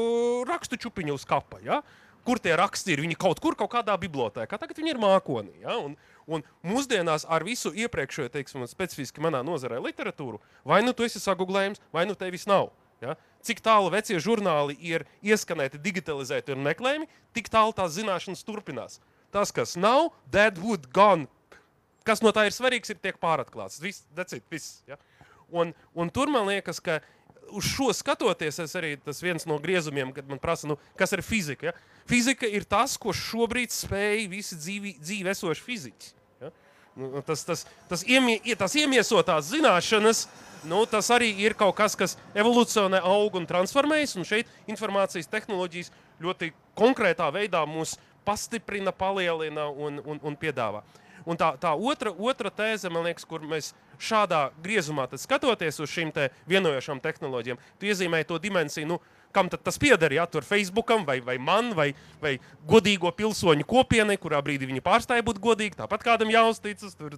rakstu čupiņu uz kapa, ja? Kur tie raksti ir, viņi kaut kur, kaut kādā bibliotēkā, tagad viņi ir mākonī, ja? un, Un mūsdienās ar visu iepriekšējo, teiksim, specifiski manā nozarē literatūru, vai nu tu esi sagublējums, vai nu tevis nav. Ja? Cik tālu vecie žurnāli ir ieskanēti, digitalizēti un meklējami, tik tālu tās zināšanas turpinās. Tas, kas nav, dead wood gone. Kas no tā ir svarīgs, ir tiek pāratklāts. Viss, decit, viss. Ja? Un, un tur man liekas, ka uz šo skatoties, es arī tas viens no griezumiem, kad man prasa, nu, kas ir fizika. Ja? Fizika ir tas, ko šobrīd spēj visi dzīvi, dzīvi esoši fiziķi. Nu, tas, tas, tas, iemie, tas iemiesotās zināšanas, nu, tas arī ir kaut kas, kas evolūcionē, aug un transformējas. Un šeit informācijas tehnoloģijas ļoti konkrētā veidā mūs pastiprina, palielina un, un, un piedāvā. Un tā, tā otra, otra tēze, man liekas, kur mēs šādā griezumā skatoties uz šīm te vienojošām tehnoloģijām, tu iezīmē to dimensiju. Nu, kam tas pieder? Ja tur Facebookam, vai, vai man, vai, vai godīgo pilsoņu kopienai, kurā brīdī viņi pārstāja būt godīgi, tāpat kādam jāuzticas. Tur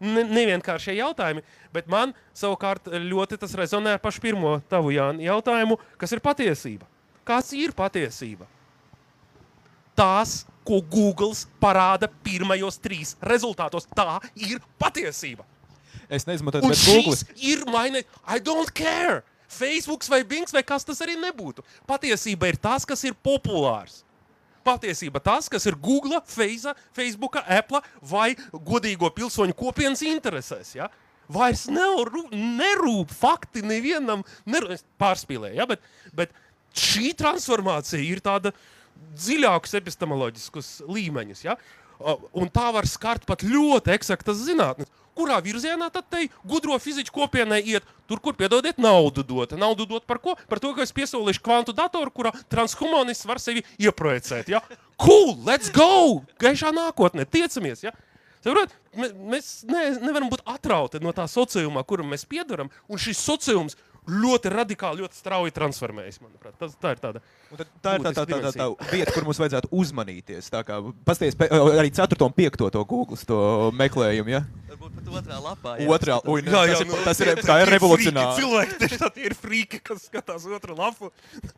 ne, nevienkāršie jautājumi. Bet man savukārt ļoti tas rezonē ar pašu pirmo tavu Jāni, jautājumu, kas ir patiesība. Kas ir patiesība? Tās, ko Google parāda pirmajos trīs rezultātos, tā ir patiesība. Es neizmantoju to Google. Tas ir mainījis. I don't care. Facebook vai Bings vai kas tas arī nebūtu. Patiesība ir tas, kas ir populārs. Patiesība tas, kas ir Google, Face, Facebook, Apple vai godīgo pilsoņu kopienas interesēs. Ja? Vairs nerūp, nerūp fakti nevienam, nerūp, pārspīlē. Ja? Bet, bet šī transformācija ir tāda dziļākus epistemoloģiskus līmeņus. Ja? Un tā var skart pat ļoti eksaktas zinātnes kurā virzienā tad te gudro fiziķu kopienai iet? Tur, kur piedodiet, naudu dot. Naudu dot par ko? Par to, ka es piesolīšu kvantu datoru, kurā transhumanists var sevi ieprojicēt. Ja? Cool, let's go! Gaišā nākotnē, tiecamies! Ja? Saprot, mē- mēs ne, nevaram būt atrauti no tā sociālā, kuram mēs piedaram, un šis sociāls ļoti radikāli, ļoti strauji transformējas. Tas, tā ir tāda. Un tad Tā ir tā, tā, tā, tā, tā vieta, kur mums vajadzētu uzmanīties. Tā kā pasties, arī 4. un 5. to Google to meklējumu. Ja? Varbūt pat otrā lapā. Otrā, ui, Jā, jā, tas, nu, ir, tas ir, tā ir revolucionāri. Cilvēki tieši tā tie ir frīki, kas skatās otru lapu.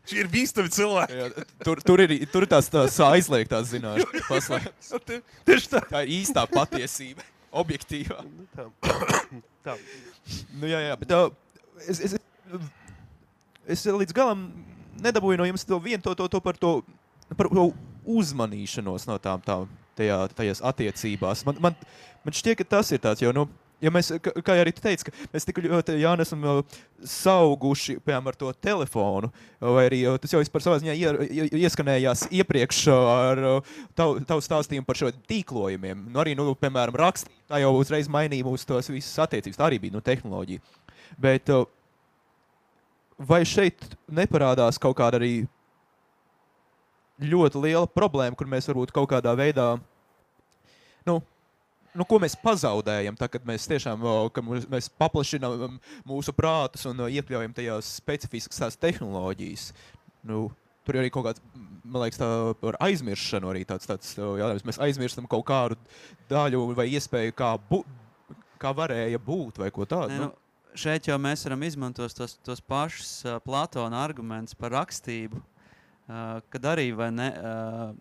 Šie ir bīstami cilvēki. Jā, tur, tur ir, tur ir tās, tās aizliegtās zināšanas. tā. Tā ir īstā patiesība, objektīvā. tā. tā. Nu, jā, jā, bet tā, es, es, es līdz galam nedabūju no jums to vienu to, to, to par to, par to uzmanīšanos no tām, tām tajā, tajās attiecībās. Man, man, man šķiet, ka tas ir tāds, jo, nu, ja mēs, kā arī tu teici, ka mēs tik ļoti jā, esam uh, sauguši piemēram, ar to telefonu, vai arī uh, tas jau par savā ziņā ie, ie, ieskanējās iepriekš uh, ar tavu, tavu stāstījumu par šo tīklojumiem. Nu, arī, nu, piemēram, rakstīt, tā jau uzreiz mainīja mūsu tos visas attiecības. Tā arī bija nu, tehnoloģija. Bet uh, vai šeit neparādās kaut kāda arī ļoti liela problēma, kur mēs varbūt kaut kādā veidā, nu, nu ko mēs pazaudējam, tā, kad mēs tiešām o, ka mūs- mēs paplašinām mūsu prātus un iekļaujam tajās specifiskas tās tehnoloģijas. Nu, Tur ir arī kaut kāds, m, man liekas, tā par aizmiršanu arī tāds, tāds jautājums. Mēs aizmirstam kaut kādu daļu vai iespēju, kā, bu, kā varēja būt vai ko tādu. Nē, nu, šeit jau mēs varam izmantot tos, tos pašus uh, Platona argumentus par rakstību. Uh, kad arī ne, uh,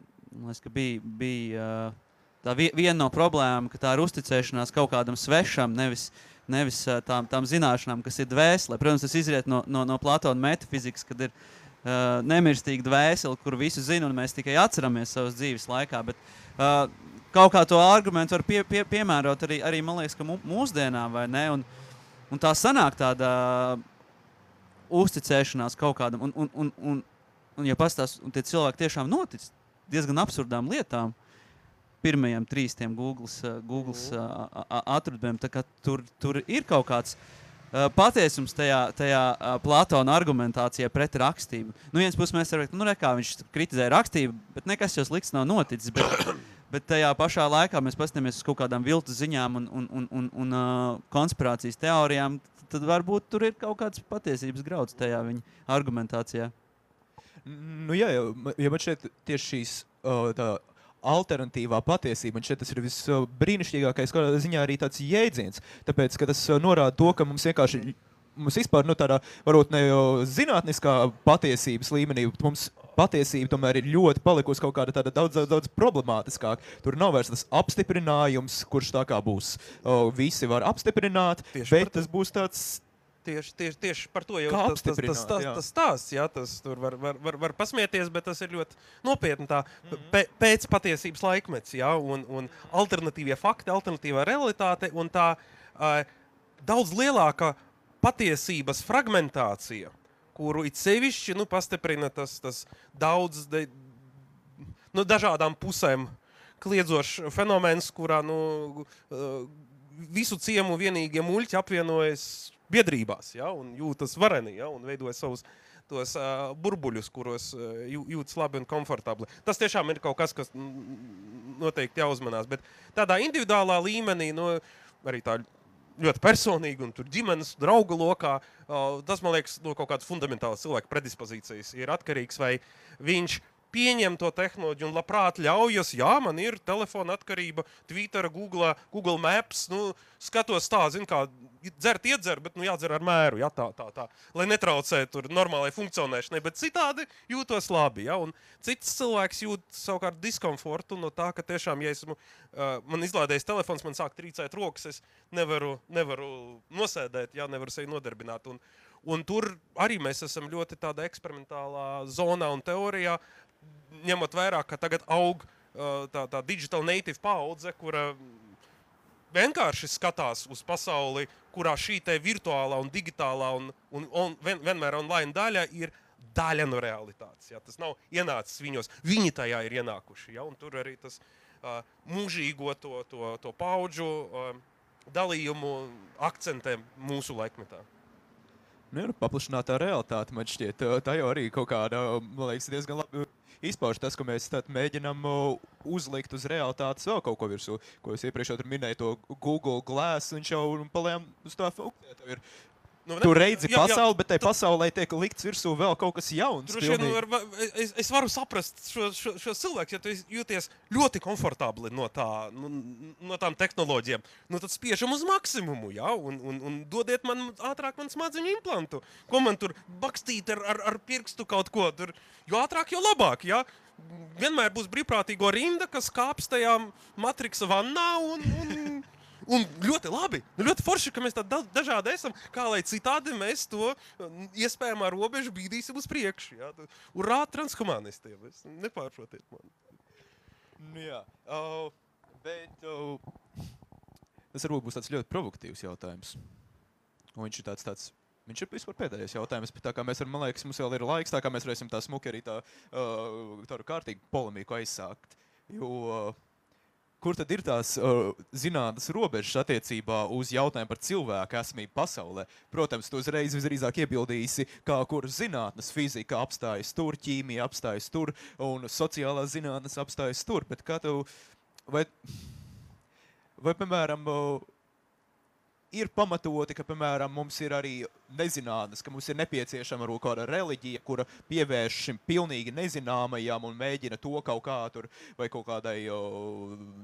liekas, ka bija, bija uh, tā vi, viena no problēmām, ka tā ir uzticēšanās kaut kādam svešam, nevis, nevis uh, tām, tām zināšanām, kas ir dvēselē. Protams, tas izriet no, no, no Platona metafizikas, kad ir uh, nemirstīga dvēsele, kur visu zina, un mēs tikai atceramies savas dzīves laikā. Bet, uh, kaut kā to argumentu var pie, pie, piemērot arī, arī man liekas, ka mūsdienām, vai ne? Un, Un tā sanāk tāda uzticēšanās kaut kādam, un, un, un, un, un ja pastāstās, un tie cilvēki tiešām notic diezgan absurdām lietām. Pirmajiem trīs tiem Google, Google atradumiem, tā kā tur, tur ir kaut kāds uh, patiesums tajā, tajā Platona argumentācijā pret rakstību. Nu, viens puses mēs varam teikt, nu, re, kā viņš kritizē rakstību, bet nekas jau slikts nav noticis. Bet, Bet tajā pašā laikā mēs paskatāmies uz kaut kādām viltus ziņām un, un, un, un, un uh, konspirācijas teorijām. Tad varbūt tur ir kaut kāds patiesības grauds tajā viņa argumentācijā. Nu, jā, ma- ja man šeit tieši šīs uh, alternatīvā patiesība, man šeit tas ir visbrīnišķīgākais, kādā ziņā arī tāds jēdziens. Tāpēc, ka tas uh, norāda to, ka mums vienkārši. Mums vispār nu, tādā, varbūt ne jau zinātniskā patiesības līmenī, bet mums patiesība tomēr ir ļoti palikusi kaut kāda tāda daudz, daudz, daudz problemātiskāka. Tur nav vairs tas apstiprinājums, kurš tā kā būs. O, visi var apstiprināt, Tieši bet tas būs tāds Tieši, tieši, tieši par to jau tas, tas, tas, tas, tas stāsts. Jā, tas tur var, var, var, var pasmieties, bet tas ir ļoti nopietni. Tā Mhm. pē, pēc patiesības laikmets, jā, un, un alternatīvie fakti, alternatīvā realitāte un tā uh, daudz lielāka patiesības fragmentācija, kuru it sevišķi nu, pastiprina tas, tas daudz de, nu, dažādām pusēm kliedzošs fenomens, kurā nu, uh, visu ciemu vienīgie muļķi apvienojas biedrībās ja, un jūtas vareni ja, un veidojas savus tos uh, burbuļus, kuros uh, jū- jūtas labi un komfortabli. Tas tiešām ir kaut kas, kas noteikti jāuzmanās. Bet tādā individuālā līmenī, nu, arī tā ļoti personīgi, un tur ģimenes, draugu lokā, tas man liekas, no kaut kādas fundamentālas cilvēka predispozīcijas ir atkarīgs, vai viņš pieņem to tehnoloģiju un labprāt ļaujas. Jā, man ir telefona atkarība, Twitter, Google, Google Maps. Nu, skatos tā, zin, kā dzert, iedzer, bet nu, jādzer ar mēru. Jā, tā, tā, tā, lai netraucētu tur normālai funkcionēšanai, bet citādi jūtos labi. Ja? Un cits cilvēks jūt savukārt diskomfortu no tā, ka tiešām, ja esmu, uh, man izlādējis telefons, man sāk trīcēt rokas, es nevaru, nevaru nosēdēt, jā, nevaru sevi nodarbināt. Un, un tur arī mēs esam ļoti tādā eksperimentālā zonā un teorijā, ņemot vērā, ka tagad aug uh, tā, tā digital native paudze, kura vienkārši skatās uz pasauli, kurā šī te virtuālā un digitālā un, un, un vien, vienmēr online daļa ir daļa no realitātes. Ja? Tas nav ienācis viņos, viņi tajā ir ienākuši. Ja? Un tur arī tas uh, mūžīgo to, to, to paudžu uh, dalījumu akcentē mūsu laikmetā. Nu, nu, paplašinātā realitāte man šķiet, tā- jau arī kaut kāda, man liekas, diezgan labi izpauž tas, ka mēs mēģinām uzlikt uz realitātes vēl kaut ko virsū. Ko es iepriekš minēju, to Google Glass, viņš jau palējām uz tā funkcijā. Nu, Tu redzi jā, jā, pasauli, bet tai pasaulē tiek likts virsū vēl kaut kas jauns. Vien pilnīgi. var, va- es, es varu saprast šos šo, šo cilvēkus, ja tu jūties ļoti komfortabli no, tā, nu, no tām tehnoloģijām. Nu, tad spiežam uz maksimumu, ja, un, un, un dodiet man ātrāk man smadzeņu implantu. Ko man tur bakstīt ar, ar, ar pirkstu kaut ko. Tur, jo ātrāk, jo labāk. Ja. Vienmēr būs brīvprātīgo rinda, kas kāps tajā matriksa vannā. Un, un, Un ļoti labi, nu, ļoti forši, ka mēs tādi da- dažādi esam. Kā lai citādi mēs to iespējamā robežu bīdīsim uz priekšu. Ja? Urā, transhumanistiem! Nepārprotiet mani. Nu, jā, uh, bet uh, tas varbūt būs tāds ļoti provokatīvs jautājums. Un viņš ir tāds, tāds viņš ir vispār pēdējais jautājums. bet Tā kā mēs varam, man liekas, mums vēl ir laiks, tā kā mēs varēsim tā smuki arī tā, uh, tādu kārtīgu polemiku aizsākt. Jo, uh, kur tad ir tās uh, zinātnes robežas attiecībā uz jautājumu par cilvēku esamību pasaulē? Protams, tu uzreiz visdrīzāk iebildīsi, kā kuras zinātnes, fizika apstājas tur, ķīmija apstājas tur, un sociālās zinātnes apstājas tur. Bet kā tev, vai, vai piemēram, uh, ir pamatoti, ka, piemēram, mums ir arī nezinātnes, ka mums ir nepieciešama varbūt kāda reliģija, kura pievērš šim pilnīgi nezināmajam un mēģina to kaut kā tur, vai kaut kādai,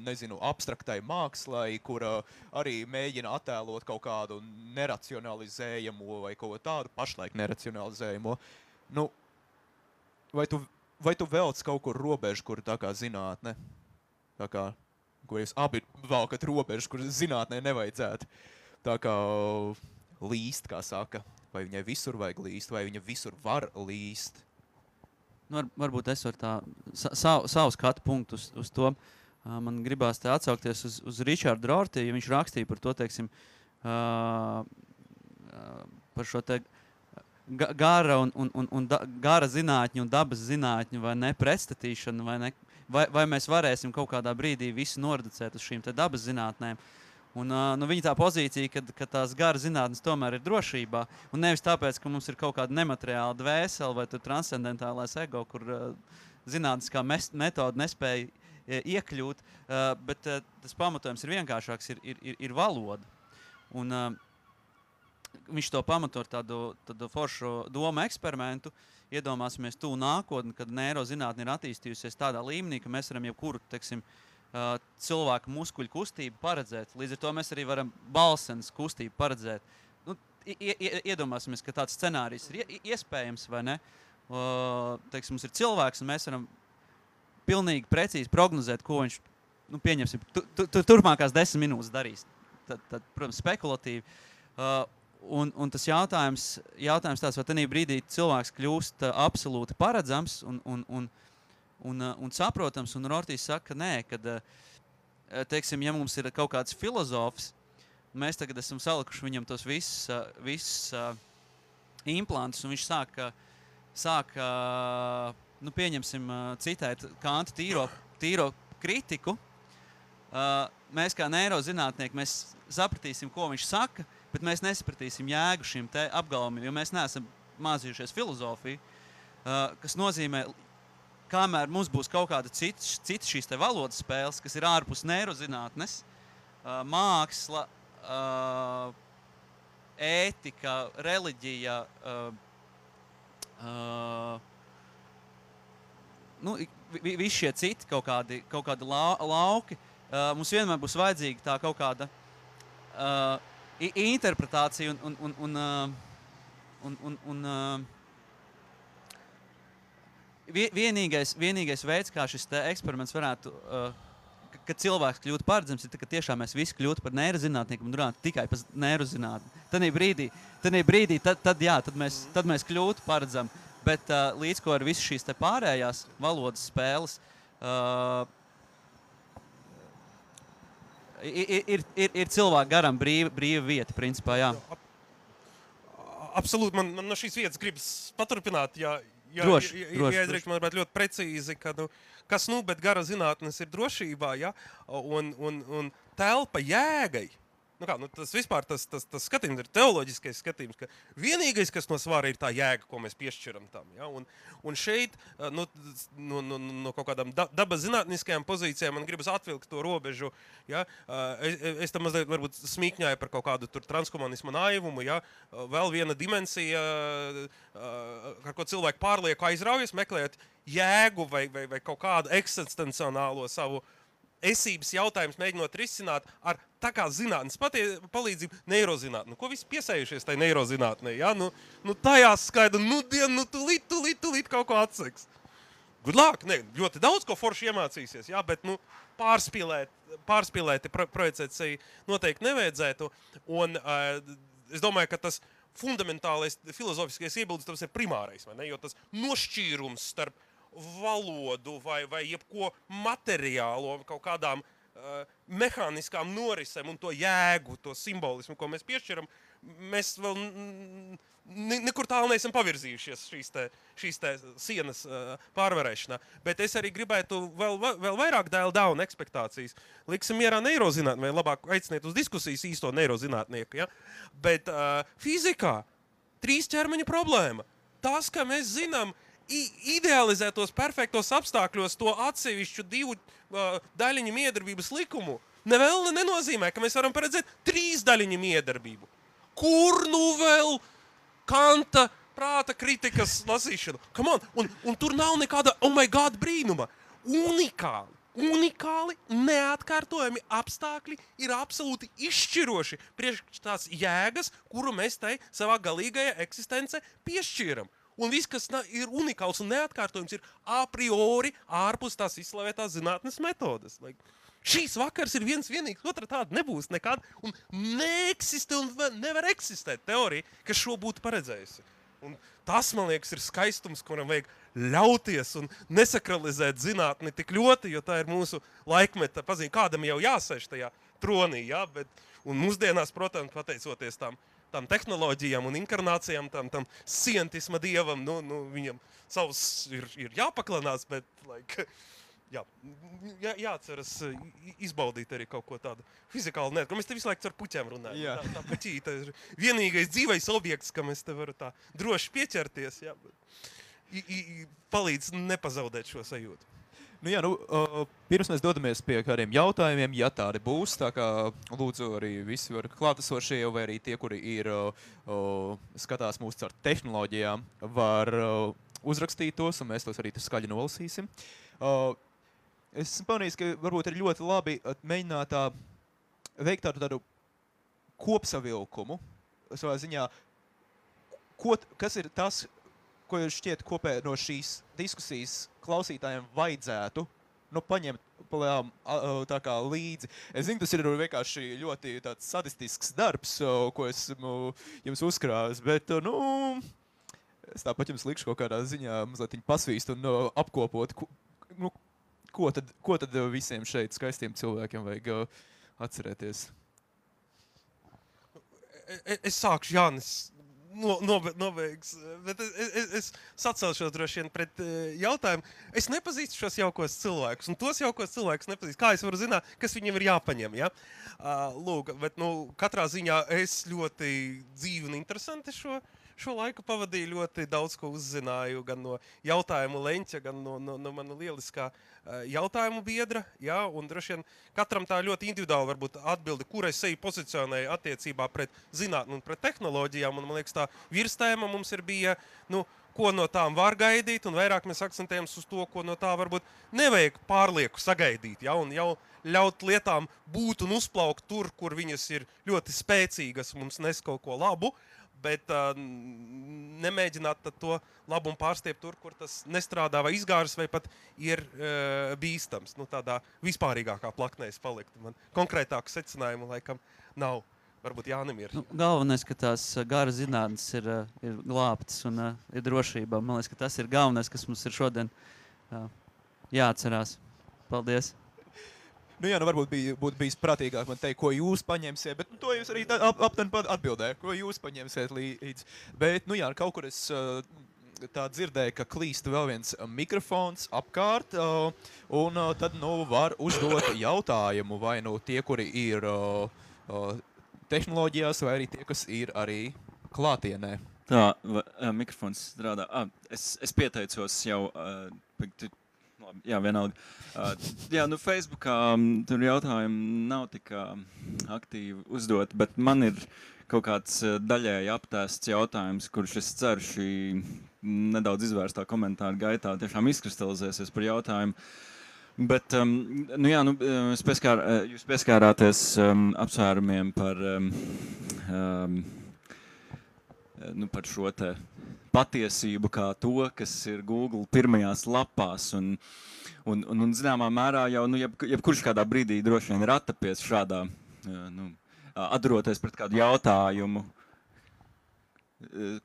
nezinu, abstraktai mākslai, kura arī mēģina attēlot kaut kādu neracionalizējumu vai kaut ko tādu pašlaik neracionalizējumu. Nu, vai tu, vai tu velc kaut kur robežu, kur tā kā zinātne, tā kā, ko jūs abi valkat robežu, kur zinātnē nevajadzētu tā kā līst, kā saka. Vai viņai visur vajag līst, vai viņa visur var līst. Nu, var, varbūt es varu tā sa, savu, savu skatu punktu uz, uz to. Uh, man gribās te atsaukties uz, uz Richardu Rorti, ja viņš rakstīja par to, teiksim, uh, uh, par šo te ga- gara, un, un, un, un da, gara zinātņu un dabas zinātņu vai ne pretstatīšanu, vai, ne, vai, vai mēs varēsim kaut kādā brīdī visu noreducēt uz šīm dabas zinātnēm. Un, uh, nu, viņa tā pozīcija, ka, ka tās garas zinātnes tomēr ir drošībā. Un nevis tāpēc, ka mums ir kaut kāda nemateriāla dvēsele vai transcendentālais ego, kur uh, zinātniskā metode nespēja iekļūt. Uh, bet uh, tas pamatojums ir vienkāršāks, ir, ir, ir, ir valoda. Un, uh, viņš to pamato ar tādu, tādu foršu domu eksperimentu. Iedomāsimies to nākotni, kad neirozinātne ir attīstījusies tādā līmenī, ka mēs varam jebkuru teiksim, uh, cilvēku muskuļu kustību paredzēt. Līdz ar to mēs arī varam balsens kustību paredzēt. Nu, i- i- iedomāsimies, ka tāds scenārijs ir ie- iespējams vai ne. Uh, teiksim, mums ir cilvēks, un mēs varam pilnīgi precīzi prognozēt, ko viņš nu, pieņemsim, tu, tu, tu, turpmākās desmit minūtes darīs. Tad, tad, protams, spekulatīvi. Uh, un, un tas jautājums, jautājums tāds, vai tajā brīdī cilvēks kļūst uh, absolūti paredzams un, un, un, uh, un saprotams. Un Rortīs saka, ka nē, kad, uh, teiksim, ja mums ir kaut kāds filozofs, mēs tagad esam salikuši viņam tos visus, visus implantus, un viņš sāk, sāk nu, pieņemsim, citēt Kanta tīro, tīro kritiku. Mēs kā neirozinātnieki mēs sapratīsim, ko viņš saka, bet mēs nesapratīsim jēgu šim apgalvojumam, jo mēs neesam mācījušies filozofiju, kas nozīmē, kamēr mums būs kaut kāda cita, cita šīs valodas spēles, kas ir ārpus neirozinātnes, māksla, ētika, reliģija. Nu, vi- vi- visi šie citi kaut kādi, kaut kādi lau, lauki, mums vienmēr būs vajadzīga tā kaut kāda interpretācija un, un, un, un, un, un, un vie- vienīgais, vienīgais veids, kā šis eksperiments varētu. Uh, ka- cilvēks kļūst par paredzams, ir tad, kad tiešām mēs visi kļūtu par neirozinātnieku un runātu tikai par neirozinātni. Tad brīdī, tad brīdī tad, tad, jā, tad, mēs, tad mēs kļūtu paredzami. Bet uh, līdz ko ar visu šīs pārējās valodas spēles, uh, ir, ir, ir, ir cilvēkam garam brīva, brīva vieta, principā. Jā. Absolūti, man, man no šīs vietas gribas paturpināt. Jā, jā, Droši, jā, droši, jā, droši. Man ļoti precīzi, ka, nu, kas nu, bet gara zinātnes ir drošībā, ja? un, un, un telpa jēgai Nu kā, nu tas vispār tas, tas, tas skatījums ir teoloģiskais skatījums, ka vienīgais, kas no svāra ir tā jēga, ko mēs piešķiram tam. Ja? Un, un šeit, nu, no, no, no kaut kādām dabas zinātniskajām pozīcijām, man gribas atvilkt to robežu. Ja? Es, es tam mazliet smīkņāju par kaut kādu transhumanismu naivumu. Ja? Vēl viena dimensija, ar ko cilvēki pārlieku aizraujas, meklējot jēgu vai, vai, vai kaut kādu eksistenciālo savu esības jautājumus mēģinot risināt ar tā kā zinātnīs palīdzību, neirozinātnē. Nu, ko visi piesējušies tajā neirozinātnē? Ja? Nu, nu, tajā skaidra, nu, dienu, nu, tūlīt, tūlīt, tūlīt kaut ko atseks. Gudlāk, ne, ļoti daudz ko forši iemācīsies, ja? bet nu, pārspīlēt, pārspīlēt pro, projicēt sevi noteikti nevajadzētu. Un, uh, es domāju, ka tas fundamentālais filozofiskais iebildes ir primārais, jo tas nošķīrums starp valodu vai, vai jebko materiālo, kaut kādām uh, mehāniskām norisēm un to jēgu, to simbolismu, ko mēs piešķiram, mēs vēl ne, nekur tālu neesam pavirzījušies šīs, te, šīs te sienas uh, pārvarēšanā. Bet es arī gribētu vēl, vēl vairāk dēlu down ekspektācijas. Liksim mierā neirozinātnē, labāk aiciniet uz diskusijas īsto neirozinātnieku. Ja? Bet uh, fizikā trīs ķermeņa problēma. Tas, ka mēs zinām, uh, idealizētos perfektos apstākļos to atsevišķu divu uh, daļiņu miedarbības likumu nevēl nenozīmē, ka mēs varam paredzēt trīs daļiņu miedarbību. Kur nu vēl kanta prāta kritikas lasīšana? Un, un tur nav nekāda, oh, my God, brīnuma. Unikāli, unikāli, neatkārtojami apstākļi ir absolūti izšķiroši priekš tās jēgas, kuru mēs tai savā galīgajā eksistencē piešķīram. Un viss, kas ir unikāls un neatkārtojams, ir a priori ārpus tās izslavētās zinātnes metodes. Like, Šīs vakars ir viens vienīgs, otra tāda nebūs nekad. Un neeksistē un nevar eksistēt teorija, kas šo būtu paredzējusi. Un tas, man liekas, ir skaistums, kuram vajag ļauties un nesakralizēt zinātni tik ļoti, jo tā ir mūsu laikmeta pazīme. Kādam jau jāsēž tajā tronī, jā, bet mūsdienās, protams, pateicoties tam tam tehnoloģijām un inkarnācijām, tam, tam scientisma dievam, nu, nu, viņam savs ir, ir jāpaklanās, bet like, *laughs* jā, jā, jāatceras izbaudīt arī kaut ko tādu fizikālu neatkarību. Mēs te visu laiku ar puķiem runājam. Jā. Tā, tā puķīte ir vienīgais dzīvais objekts, kam es te varu tā droši pieķerties. Jā, bet, i, i, palīdz nepazaudēt šo sajūtu. Nu, jā, nu, uh, pirms mēs dodamies pie kādiem jautājumiem, ja tādi būs, tā kā lūdzu arī visi var klātesošie, vai arī tie, kuri ir uh, skatās mūsu caur tehnoloģijām, var uh, uzrakstīt tos, un mēs tos arī skaļi nolasīsim. Uh, es esmu pamanījis, ka varbūt ir ļoti labi mēģināt tā, veikt tādu, tādu kopsavilkumu savā ziņā, ko, kas ir tas, ko šķiet kopē no šīs diskusijas klausītājiem vajadzētu nu, paņemt plējām, tā kā līdzi. Es zinu, tas ir vienkārši ļoti sadistisks darbs, ko esmu jums uzkrājis, bet, nu, es tāpat jums likšu kaut kādā ziņā mazliet pasvīst un apkopot, nu, ko, tad, ko tad visiem šeit skaistiem cilvēkiem vajag atcerēties. Es sākšu, Jānis, no, no, nobeigs. Bet es, es, es sacelšos droši vien pret uh, jautājumu. Es nepazīstu šos jaukos cilvēkus, un tos jaukos cilvēkus nepazīstu. Kā es varu zināt, kas viņiem ir jāpaņem? Ja? Uh, lūk, bet nu, katrā ziņā es ļoti dzīvi un interesanti šo šo laiku pavadīju ļoti daudz ko uzzināju gan no jautājumu leņķa, gan no, no, no mana lieliskā uh, jautājumu biedra. Jā, un droši vien katram tā ļoti individuāli varbūt atbildi, kur es sevi pozicionēju attiecībā pret zinātnē un pret tehnoloģijām. Un, man liekas, tā virstēma mums ir bija. Nu, ko no tām var gaidīt, un vairāk mēs akcentējamies uz to, ko no tā varbūt nevajag pārlieku sagaidīt. Ja, un jau ļaut lietām būt un uzplaukt tur, kur viņas ir ļoti spēcīgas, mums nes kaut ko labu, bet uh, nemēģināt to labumu pārstiept tur, kur tas nestrādā vai izgāras, vai pat ir uh, bīstams. Nu, tādā vispārīgākā plaknē es paliktu. Man konkrētāku secinājumu laikam nav. Varbūt Jānis ir. Nu, galvenais, ka tās gara zinātnes ir, ir glābtas un uh, ir drošībā. Man liekas, ka tas ir galvenais, kas mums ir šodien uh, jāatcerās. Paldies! Nu, jā, nu, varbūt bija, būtu bijis prātīgāk man teikt, ko jūs paņemsiet, bet nu, to jūs arī ap, aptuveni atbildējāt, ko jūs paņemsiet līdzi. Bet, nu, jā, kaut kur es uh, tā dzirdēju, ka klīst vēl viens mikrofons apkārt, un tad nu, var uzdot jautājumu vai nu tie, kuri ir. Tehnoloģijās, vai arī tie, kas ir arī klātienē. Tā, mikrofons strādā. À, es, es pieteicos jau. Uh, labi, jā, vienalga. Uh, jā, nu, Facebookā tur jautājumi nav tik uh, aktīvi uzdot, bet man ir kaut kāds uh, daļēji aptēsts jautājums, kurš es ceru šī nedaudz izvērstā komentāra gaitā tiešām izkristalizēsies par jautājumu. Bet, um, nu jā, nu, es pieskār, jūs pieskārāties um, apsvērumiem par um, um, nu, par šo patiesību, kā to, kas ir Google pirmajās lapās. Un, un, un, un zināmā mērā jau nu, jeb, jebkurš kādā brīdī droši vien ir attapies šādā, nu, atdaroties pret kādu jautājumu.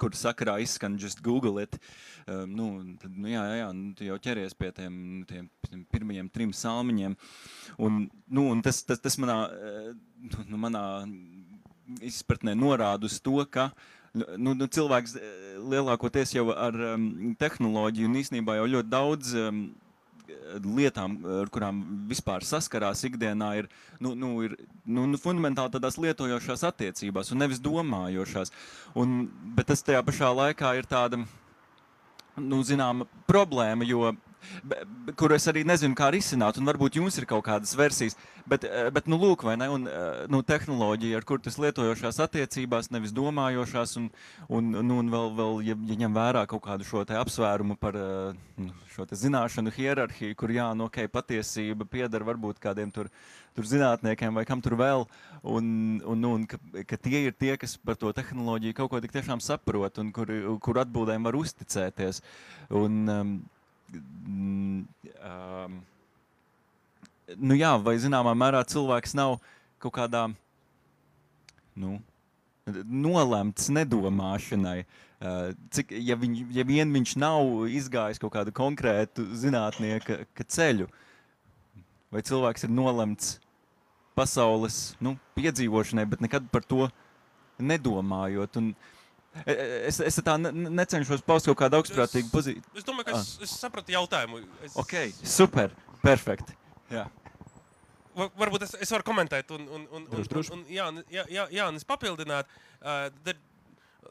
Kur sakarā izskan just Google it. Um, nu, tad, nu, jā, jā, jā, nu, tu jau ķeries pie tiem, tiem, tiem pirmajiem trim salmiņiem. Un, nu, un tas, tas, tas manā, nu, manā izpratnē norāda uz to, ka nu, nu, cilvēks eh, lielākoties jau ar um, tehnoloģiju un īstenībā jau ļoti daudz um, lietām, ar kurām vispār saskarās ikdienā, ir, nu, nu, ir nu, nu, fundamentāli tādās lietojošās attiecībās un nevis domājošās. Un, bet tas tajā pašā laikā ir tāda nu, zināma problēma, jo kuru es arī nezinu, kā risināt. Varbūt jums ir kaut kādas versijas, bet, eh, bet nu, lūk, vai ne? Un, eh, nu, tehnoloģija, ar kur tas lietojošās attiecībās, nevis domājošās, un, un, nu, un vēl, vēl ja, ja ņem vērā kaut kādu šo apsvērumu par eh, nu, šo zināšanu hierarhiju, kur jā, nu, okay, patiesība pieder varbūt kādiem tur, tur zinātniekiem vai kam tur vēl, un, un, nu, un ka, ka tie ir tie, kas par to tehnoloģiju kaut ko tik tiešām saprot un kur, kur atbildēm var uzticēties. Un, um, um, nu jā, vai zināmā mērā cilvēks nav kaut kādā nu, nolemts nedomāšanai. Cik, ja, viņ, ja vien viņš nav izgājis kaut kādu konkrētu zinātnieka ceļu, vai cilvēks ir nolemts pasaules nu, piedzīvošanai, bet nekad par to nedomājot. Un, uh, Es, es tā ne, necenšos paust kaut kādu augstprātīgu pozīciju. Es domāju, ka es, ah. es sapratu jautājumu. Es... Ok, super, perfekti. Jā. Varbūt es, es varu komentēt, un, un, un, druž. un, un jā, jā, jā, Jānis papildināt. Uh, tad,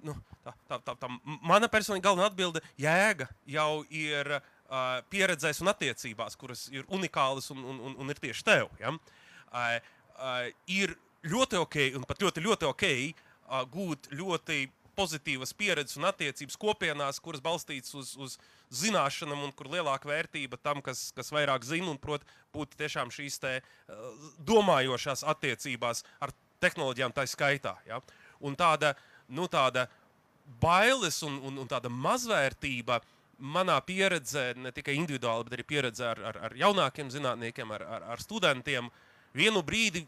nu, tā, tā, tā, tā mana personīga galvenā atbilde - jēga jau ir uh, pieredzēs un attiecībās, kuras ir unikālas un, un, un, un ir tieši tev. Ja? Uh, uh, ir ļoti ok, un pat ļoti, ļoti ok uh, gūt ļoti pozitīvas pieredzes un attiecības kopienās, kuras balstītas uz, uz zināšanām un kur lielāka vērtība tam, kas, kas vairāk zina un prot būt tiešām šīs te, uh, domājošās attiecībās ar tehnoloģijām tā skaitā. Ja? Un tāda, nu, tāda bailes un, un, un tāda mazvērtība manā pieredzē, ne tikai individuāli, bet arī pieredzē ar, ar, ar jaunākiem zinātniekiem, ar, ar, ar studentiem, vienu brīdi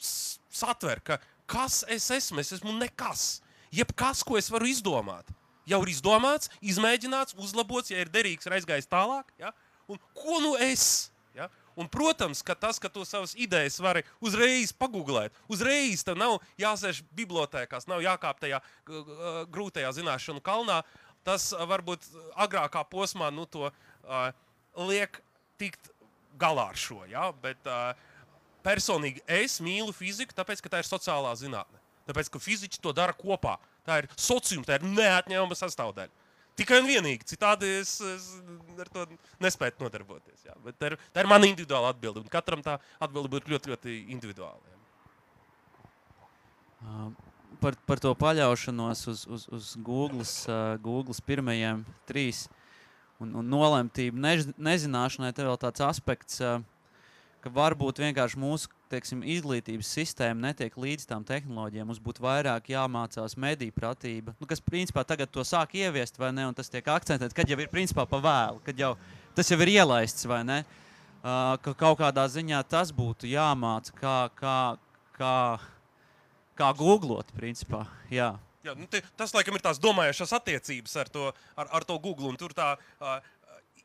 satver, ka kas es esmu, es esmu nekas jebkas, ko es varu izdomāt, jau ir izdomāts, izmēģināts, uzlabots, ja ir derīgs, ir aizgājis tālāk. Ja? Un ko nu es? Ja? Un, protams, ka tas, ka tu savas idejas vari uzreiz pagūglēt, uzreiz tam nav jāsēž bibliotekās, nav jākāp tajā grūtajā zināšanu kalnā. Tas varbūt agrākā posmā nu, to uh, liek tikt galā ar šo. Ja? Bet uh, personīgi es mīlu fiziku, tāpēc ka tā ir sociālā zinātne. Tāpēc, ka fiziķi to dara kopā. Tā ir sociuma, tā ir neatņemama sastāvdaļa. Tikai un vienīgi. Citādi es, es ar to nespēju nodarboties. Jā. Bet tā ir, tā ir mana individuāla atbilde. Katram tā atbilde būtu ļoti, ļoti individuāla. Uh, par, par to paļaušanos uz, uz, uz Google, uh, Google pirmajiem trīs un, un nolemtību než, nezināšanai, te vēl tāds aspekts. Uh, ka varbūt vienkārši mūsu teiksim, izglītības sistēma netiek līdz tām tehnoloģijām. Mums būtu vairāk jāmācās mediju pratība, nu, kas principā tagad to sāk ieviest, vai ne? Un tas tiek akcentēts, kad jau ir principā pa vēlu, kad jau tas jau ir ielaists, vai ne? Uh, ka kaut kādā ziņā tas būtu jāmāca, kā, kā, kā, kā googlot, principā. Jā. Jā, nu te, tas, laikam, ir tās domājošās attiecības ar to, ar, ar to Google. Tur tā uh,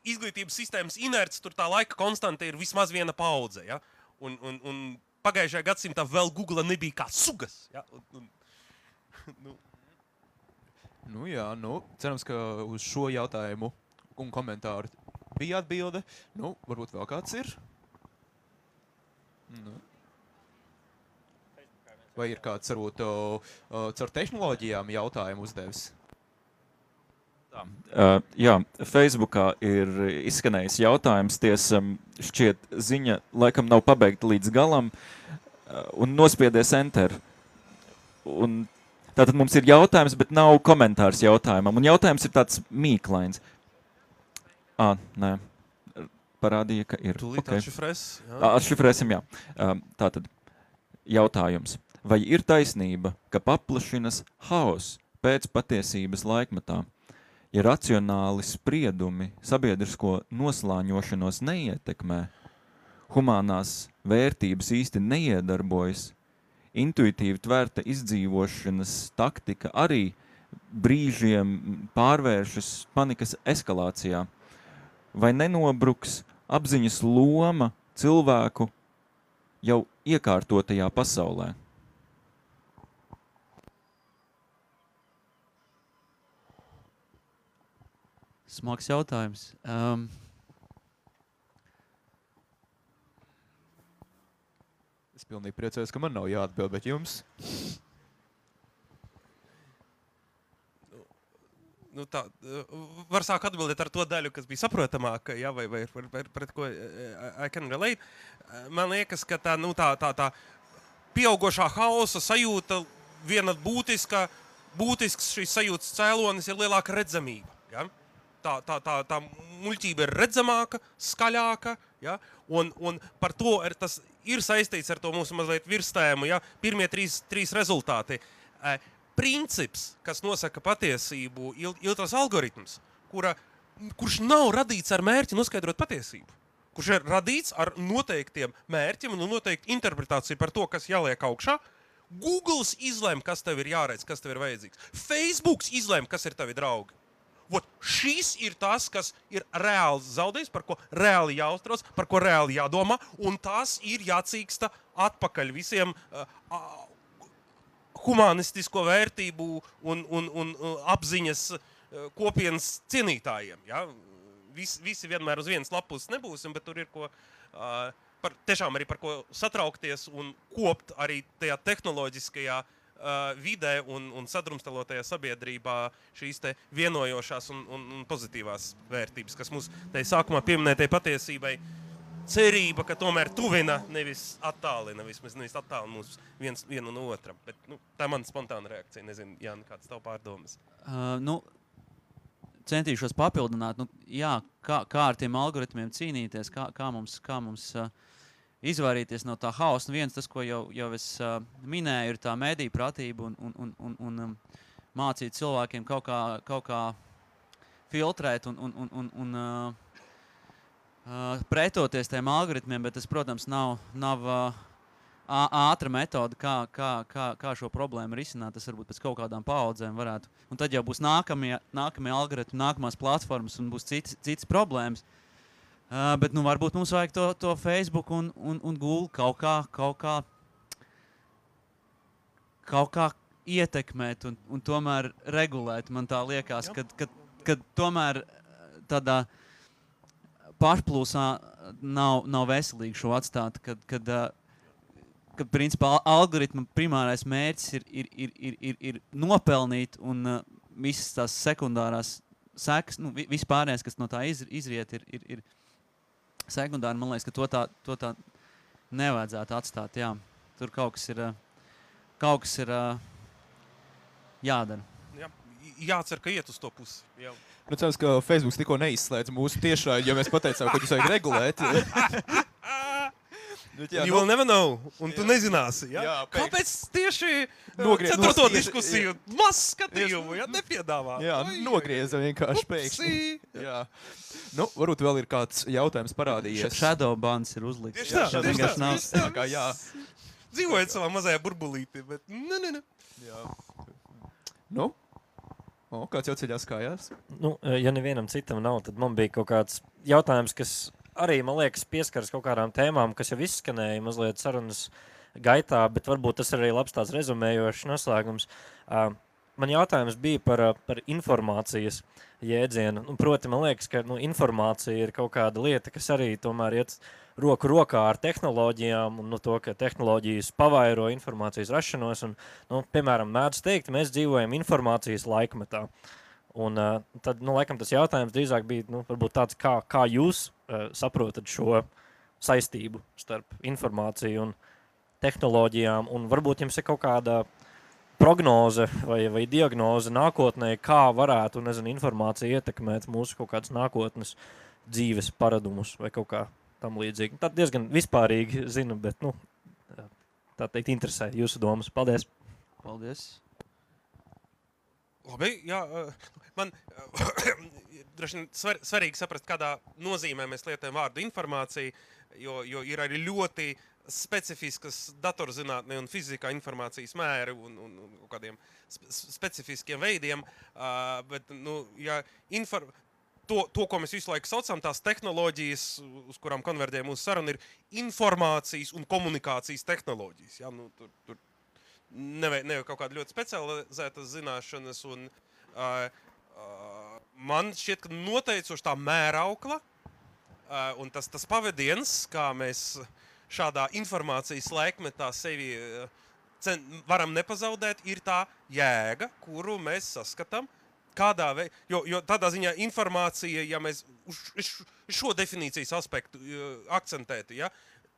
izglītības sistēmas inerts, tur tā laika konstante ir vismaz viena paudze. Ja? Un, un, un pagājušajā gadsimtā vēl Google nebija kā sugas. Ja? Un, un, *laughs* nu. Nu, jā, nu, cerams, ka uz šo jautājumu un komentāru bija atbilde. Nu, varbūt vēl kāds ir. Nu. Vai ir kāds, varbūt, o, o, caur tehnoloģijām jautājumu uzdevis? Uh, jā, Facebookā ir izskanējis jautājums, tiesam šķiet ziņa laikam nav pabeigta līdz galam, uh, un nospiedies enter. Un tātad mums ir jautājums, bet nav komentārs jautājumam, un jautājums ir tāds mīklains. Ā, nē, parādīja, ka ir. Tūlīt Okay. atšifrēs. jā. Atšifrēsim, jā. Um, Tātad jautājums. Vai ir taisnība, ka paplašinas haoss pēc patiesības laikmetā? Racionāli spriedumi sabiedrisko noslāņošanos neietekmē, humanās vērtības īsti neiedarbojas, intuitīvi tvērta izdzīvošanas taktika arī brīžiem pārvēršas panikas eskalācijā, vai nenobruks apziņas loma cilvēku jau iekārtotajā pasaulē? Smags jautājums. Um, Es pilnīgi priecājos, ka man nav jāatbild, bet jums? Nu, tā, uh, var sākt atbildēt ar to daļu, kas bija saprotamāka, ja, vai, vai, vai, vai pret ko uh, I can relate. Uh, Man liekas, ka tā, nu, tā, tā, tā pieaugušā hausa sajūta, viena būtiska, būtisks šīs sajūtas cēlonis ir lielāka redzamība. Tā, tā, tā, tā muļķība ir redzamāka, skaļāka, ja? un, un par to ir, tas ir saistīts ar to mūsu mazliet virstēmu. Ja? Pirmie trīs, trīs rezultāti. Eh, princips, kas nosaka patiesību, ir il, tas algoritms, kura, kurš nav radīts ar mērķi noskaidrot patiesību. Kurš ir radīts ar noteiktiem mērķiem un noteikti interpretāciju par to, kas jāliek augšā. Google izlēma, kas tev ir jāredz, kas tev ir vajadzīgs. Facebook izlēma, kas ir tavi draugi. Vot, šis ir tas, kas ir reāli zaudējis, par ko reāli jāuztrauc, par ko reāli jādomā, un tas ir jācīksta atpakaļ visiem uh, humanistisko vērtību un, un, un uh, apziņas uh, kopienas cienītājiem. Ja? Vis, visi vienmēr uz vienas lapus nebūsim, bet tur ir ko. Uh, Par, tiešām arī par ko satraukties un kopt arī tajā tehnoloģiskajā uh, vidē un, un sadrumstalotajā sabiedrībā šīs vienojošās un, un, un pozitīvās vērtības, kas mums te sākumā pieminētajai patiesībai cerība, ka tomēr tuvina, nevis attālina, vismaz nevis attālina mūs viens vienu no otra. Bet, nu, tā ir mana spontāna reakcija. Nezinu, Jānis, kādas tev pārdomas. Uh, nu, centīšos papildināt, nu, jā, kā, kā ar tiem algoritmiem cīnīties, kā, kā mums, kā mums uh, izvairīties no tā hausa. Nu, viens, tas, ko jau, jau es uh, minēju, ir tā mediju pratība un, un, un, un, un um, mācīt cilvēkiem kaut kā, kaut kā filtrēt un, un, un, un, un uh, uh, pretoties tiem algoritmiem, bet tas, protams, nav. nav uh, ātra metode, kā, kā, kā, kā šo problēmu risināt. Tas varbūt pēc kaut kādām paudzēm varētu. Un tad jau būs nākamie, nākamie algoritmi, nākamās platformas un būs cits, cits problēmas. Uh, bet nu, varbūt mums vajag to, to Facebook un, un, un Google kaut kā, kaut kā, kaut kā ietekmēt un, un tomēr regulēt. Man tā liekas, ka kad tomēr eh, tādā pašplūsmā nav, nav veselīgi šo atstāt. Kad, kad, uh, kad principā al- algoritma primārais mērķis ir, ir, ir, ir, ir, ir nopelnīt, un uh, visas tās sekundārās sekas, nu, vi- viss pārējais, kas no tā iz, izriet, ir, ir, ir sekundāri. Man liekas, ka to tā, to tā nevajadzētu atstāt. Jā. Tur kaut kas ir, uh, kaut kas ir uh, jādara. Jā, jācer, ka iet uz to pusi. Jā. Nu, cerams, ka Facebook tikko neizslēdz mūsu tiešā, jo mēs pateicām, ka jūs vajag regulēt. *laughs* Bet, Jā, you nu, will never know, un tu jā. nezināsi. Ja? Jā, pēk- Kāpēc tieši Nogrie- ceturto nos- diskusiju maz skatījumu ja? nepiedāvā? jā, Oi, nogrieza vienkārši pēkšņi. Jā. Nu, varbūt vēl ir kāds jautājums parādījies. Shadow bands ir uzlikts. Tieši tā, tieši vienkārši tā, nav- tā. Kā jā. Dzīvojot savā mazajā burbulītī, bet ne, ne, ne. jā. Nu? O, kāds jau ceļās kājās? Nu, ja nevienam citam nav, tad man bija kaut kāds jautājums, kas arī, man liekas, pieskaras kaut kādām tēmām, kas jau izskanēja mazliet sarunas gaitā, bet varbūt tas ir arī labs tāds rezumējošs noslēgums. Uh, man jautājums bija par, par informācijas jēdzienu. Nu, proti, man liekas, ka nu, informācija ir kaut kāda lieta, kas arī tomēr iet roku rokā ar tehnoloģijām, un nu, to, ka tehnoloģijas pavairo informācijas rašanos. Un, nu, piemēram, mēdz teikt, mēs dzīvojam informācijas laikmetā. Un, uh, tad, nu, laikam, tas jautājums drīzāk bija nu, tāds, kā, kā jūs uh, saprotat šo saistību starp informāciju un tehnoloģijām, un varbūt jums ir kaut kāda prognoze vai, vai diagnoze nākotnē, kā varētu nezinu, informācija ietekmēt mūsu kaut kādas nākotnes dzīves paradumus vai kaut kā tam līdzīgi. Tā diezgan vispārīgi zinu, bet nu, tā teikt, interesē jūsu domas. Paldies! Paldies! Labi, jā, eh, man ir *coughs* droši vien svar, svarīgi saprast, kādā nozīmē mēs lietojam vārdu informācija, jo, jo ir arī ļoti specifiskas datorzinātnē un fizikā informācijas mēri un, un, un kādiem spe specifiskiem veidiem. Uh, bet, nu, ja infor, to, to, ko mēs visu laiku saucam, tās tehnoloģijas, uz kurām konverģē mūsu saruna, ir informācijas un komunikācijas tehnoloģijas. Ja? Nu, tur, tur nevajag neve kaut kāda ļoti specializēta zināšanas. Un, uh, uh, man šķiet, ka noteicoši tā mēraukla uh, un tas, tas pavadiens, kā mēs šādā informācijas laikmetā sevi uh, cen, varam nepazaudēt, ir tā jēga, kuru mēs saskatām. Kādā veidā, jo, jo tādā ziņā informācija, ja mēs uz šo definīcijas aspektu akcentētu, ja,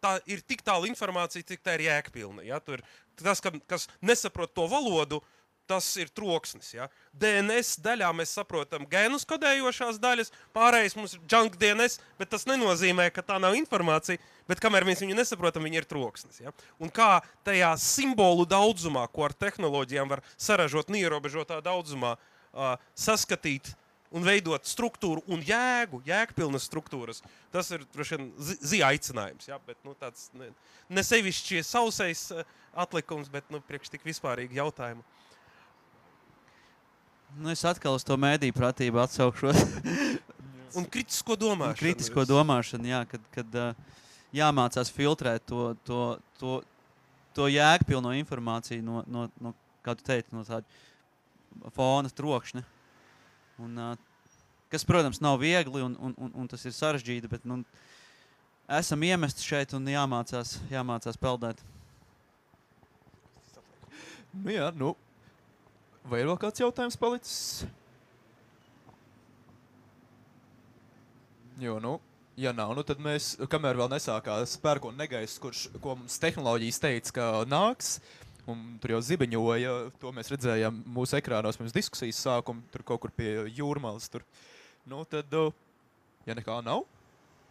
tā ir tik tālu informācija, cik tā ir jēgpilna. Ja? Tur, tas, ka, kas nesaprot to valodu, tas ir troksnis. Ja? DNS daļā mēs saprotam gēnus kodējošās daļas, pārējais mums ir junk DNS, bet tas nenozīmē, ka tā nav informācija. Bet kamēr mēs viņu nesaprotam, viņa ir troksnis. Ja? Un kā tajā simbolu daudzumā, ko ar tehnoloģijām var saražot neierobežotā daudzumā, uh, saskatīt un veidot struktūru un jēgu, jēgpilnas struktūras. Tas ir zina aicinājums. Ja? Bet, nu, tāds, ne, ne sevišķi sausais uh, atlikums, bet nu, priekš tik vispārīgi jautājumu. Nu, es atkal uz to mēdīju pratību atsaukšos. *laughs* un kritisko domāšanu. Un kritisko domāšanu, jā, kad, kad uh, jāmācās filtrēt to, to, to, to jēgpilno informāciju no, no, no kā tu teici, no tāda fona trokšņa. Un, uh, kas, protams, nav viegli un, un, un, un tas ir sarežģīti, bet nu, esam iemesti šeit un jāmācās, jāmācās peldēt. Nu, jā, nu, vai ir vēl kāds jautājums palicis? Jo, nu, ja nav, nu, tad mēs, kamēr vēl nesākās pērkona negaiss, kurš, ko mums tehnoloģijas teica, ka nāks, un tur jau zibeņoja, to mēs redzējām mūsu ekrānos pirms diskusijas sākuma, tur kaut kur pie jūrmalas. Tur. Nu, tad, ja nekā nav,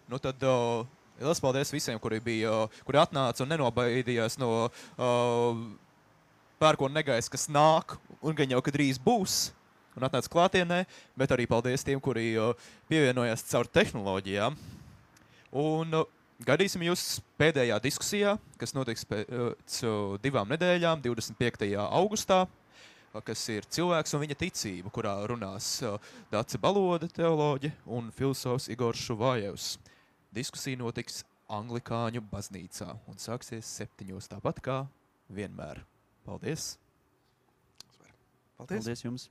nu, tad liels paldies visiem, kuri, bija, kuri atnāca un nenobaidījās no uh, pērkona negaisa, kas nāk, un gan jau, drīz būs. Un atnāca klātienē, bet arī paldies tiem, kuri uh, pievienojās caur tehnoloģijām. Un uh, gaidīsim jūs pēdējā diskusijā, kas notiks pēc uh, divām nedēļām, 25. augustā, kas ir cilvēks un viņa ticība, kurā runās uh, Dāca Baloda, teoloģe un filozofs Igors Šuvājevs. Diskusija notiks Anglikāņu baznīcā un sāksies septiņos tāpat kā vienmēr. Paldies! Paldies! Paldies jums!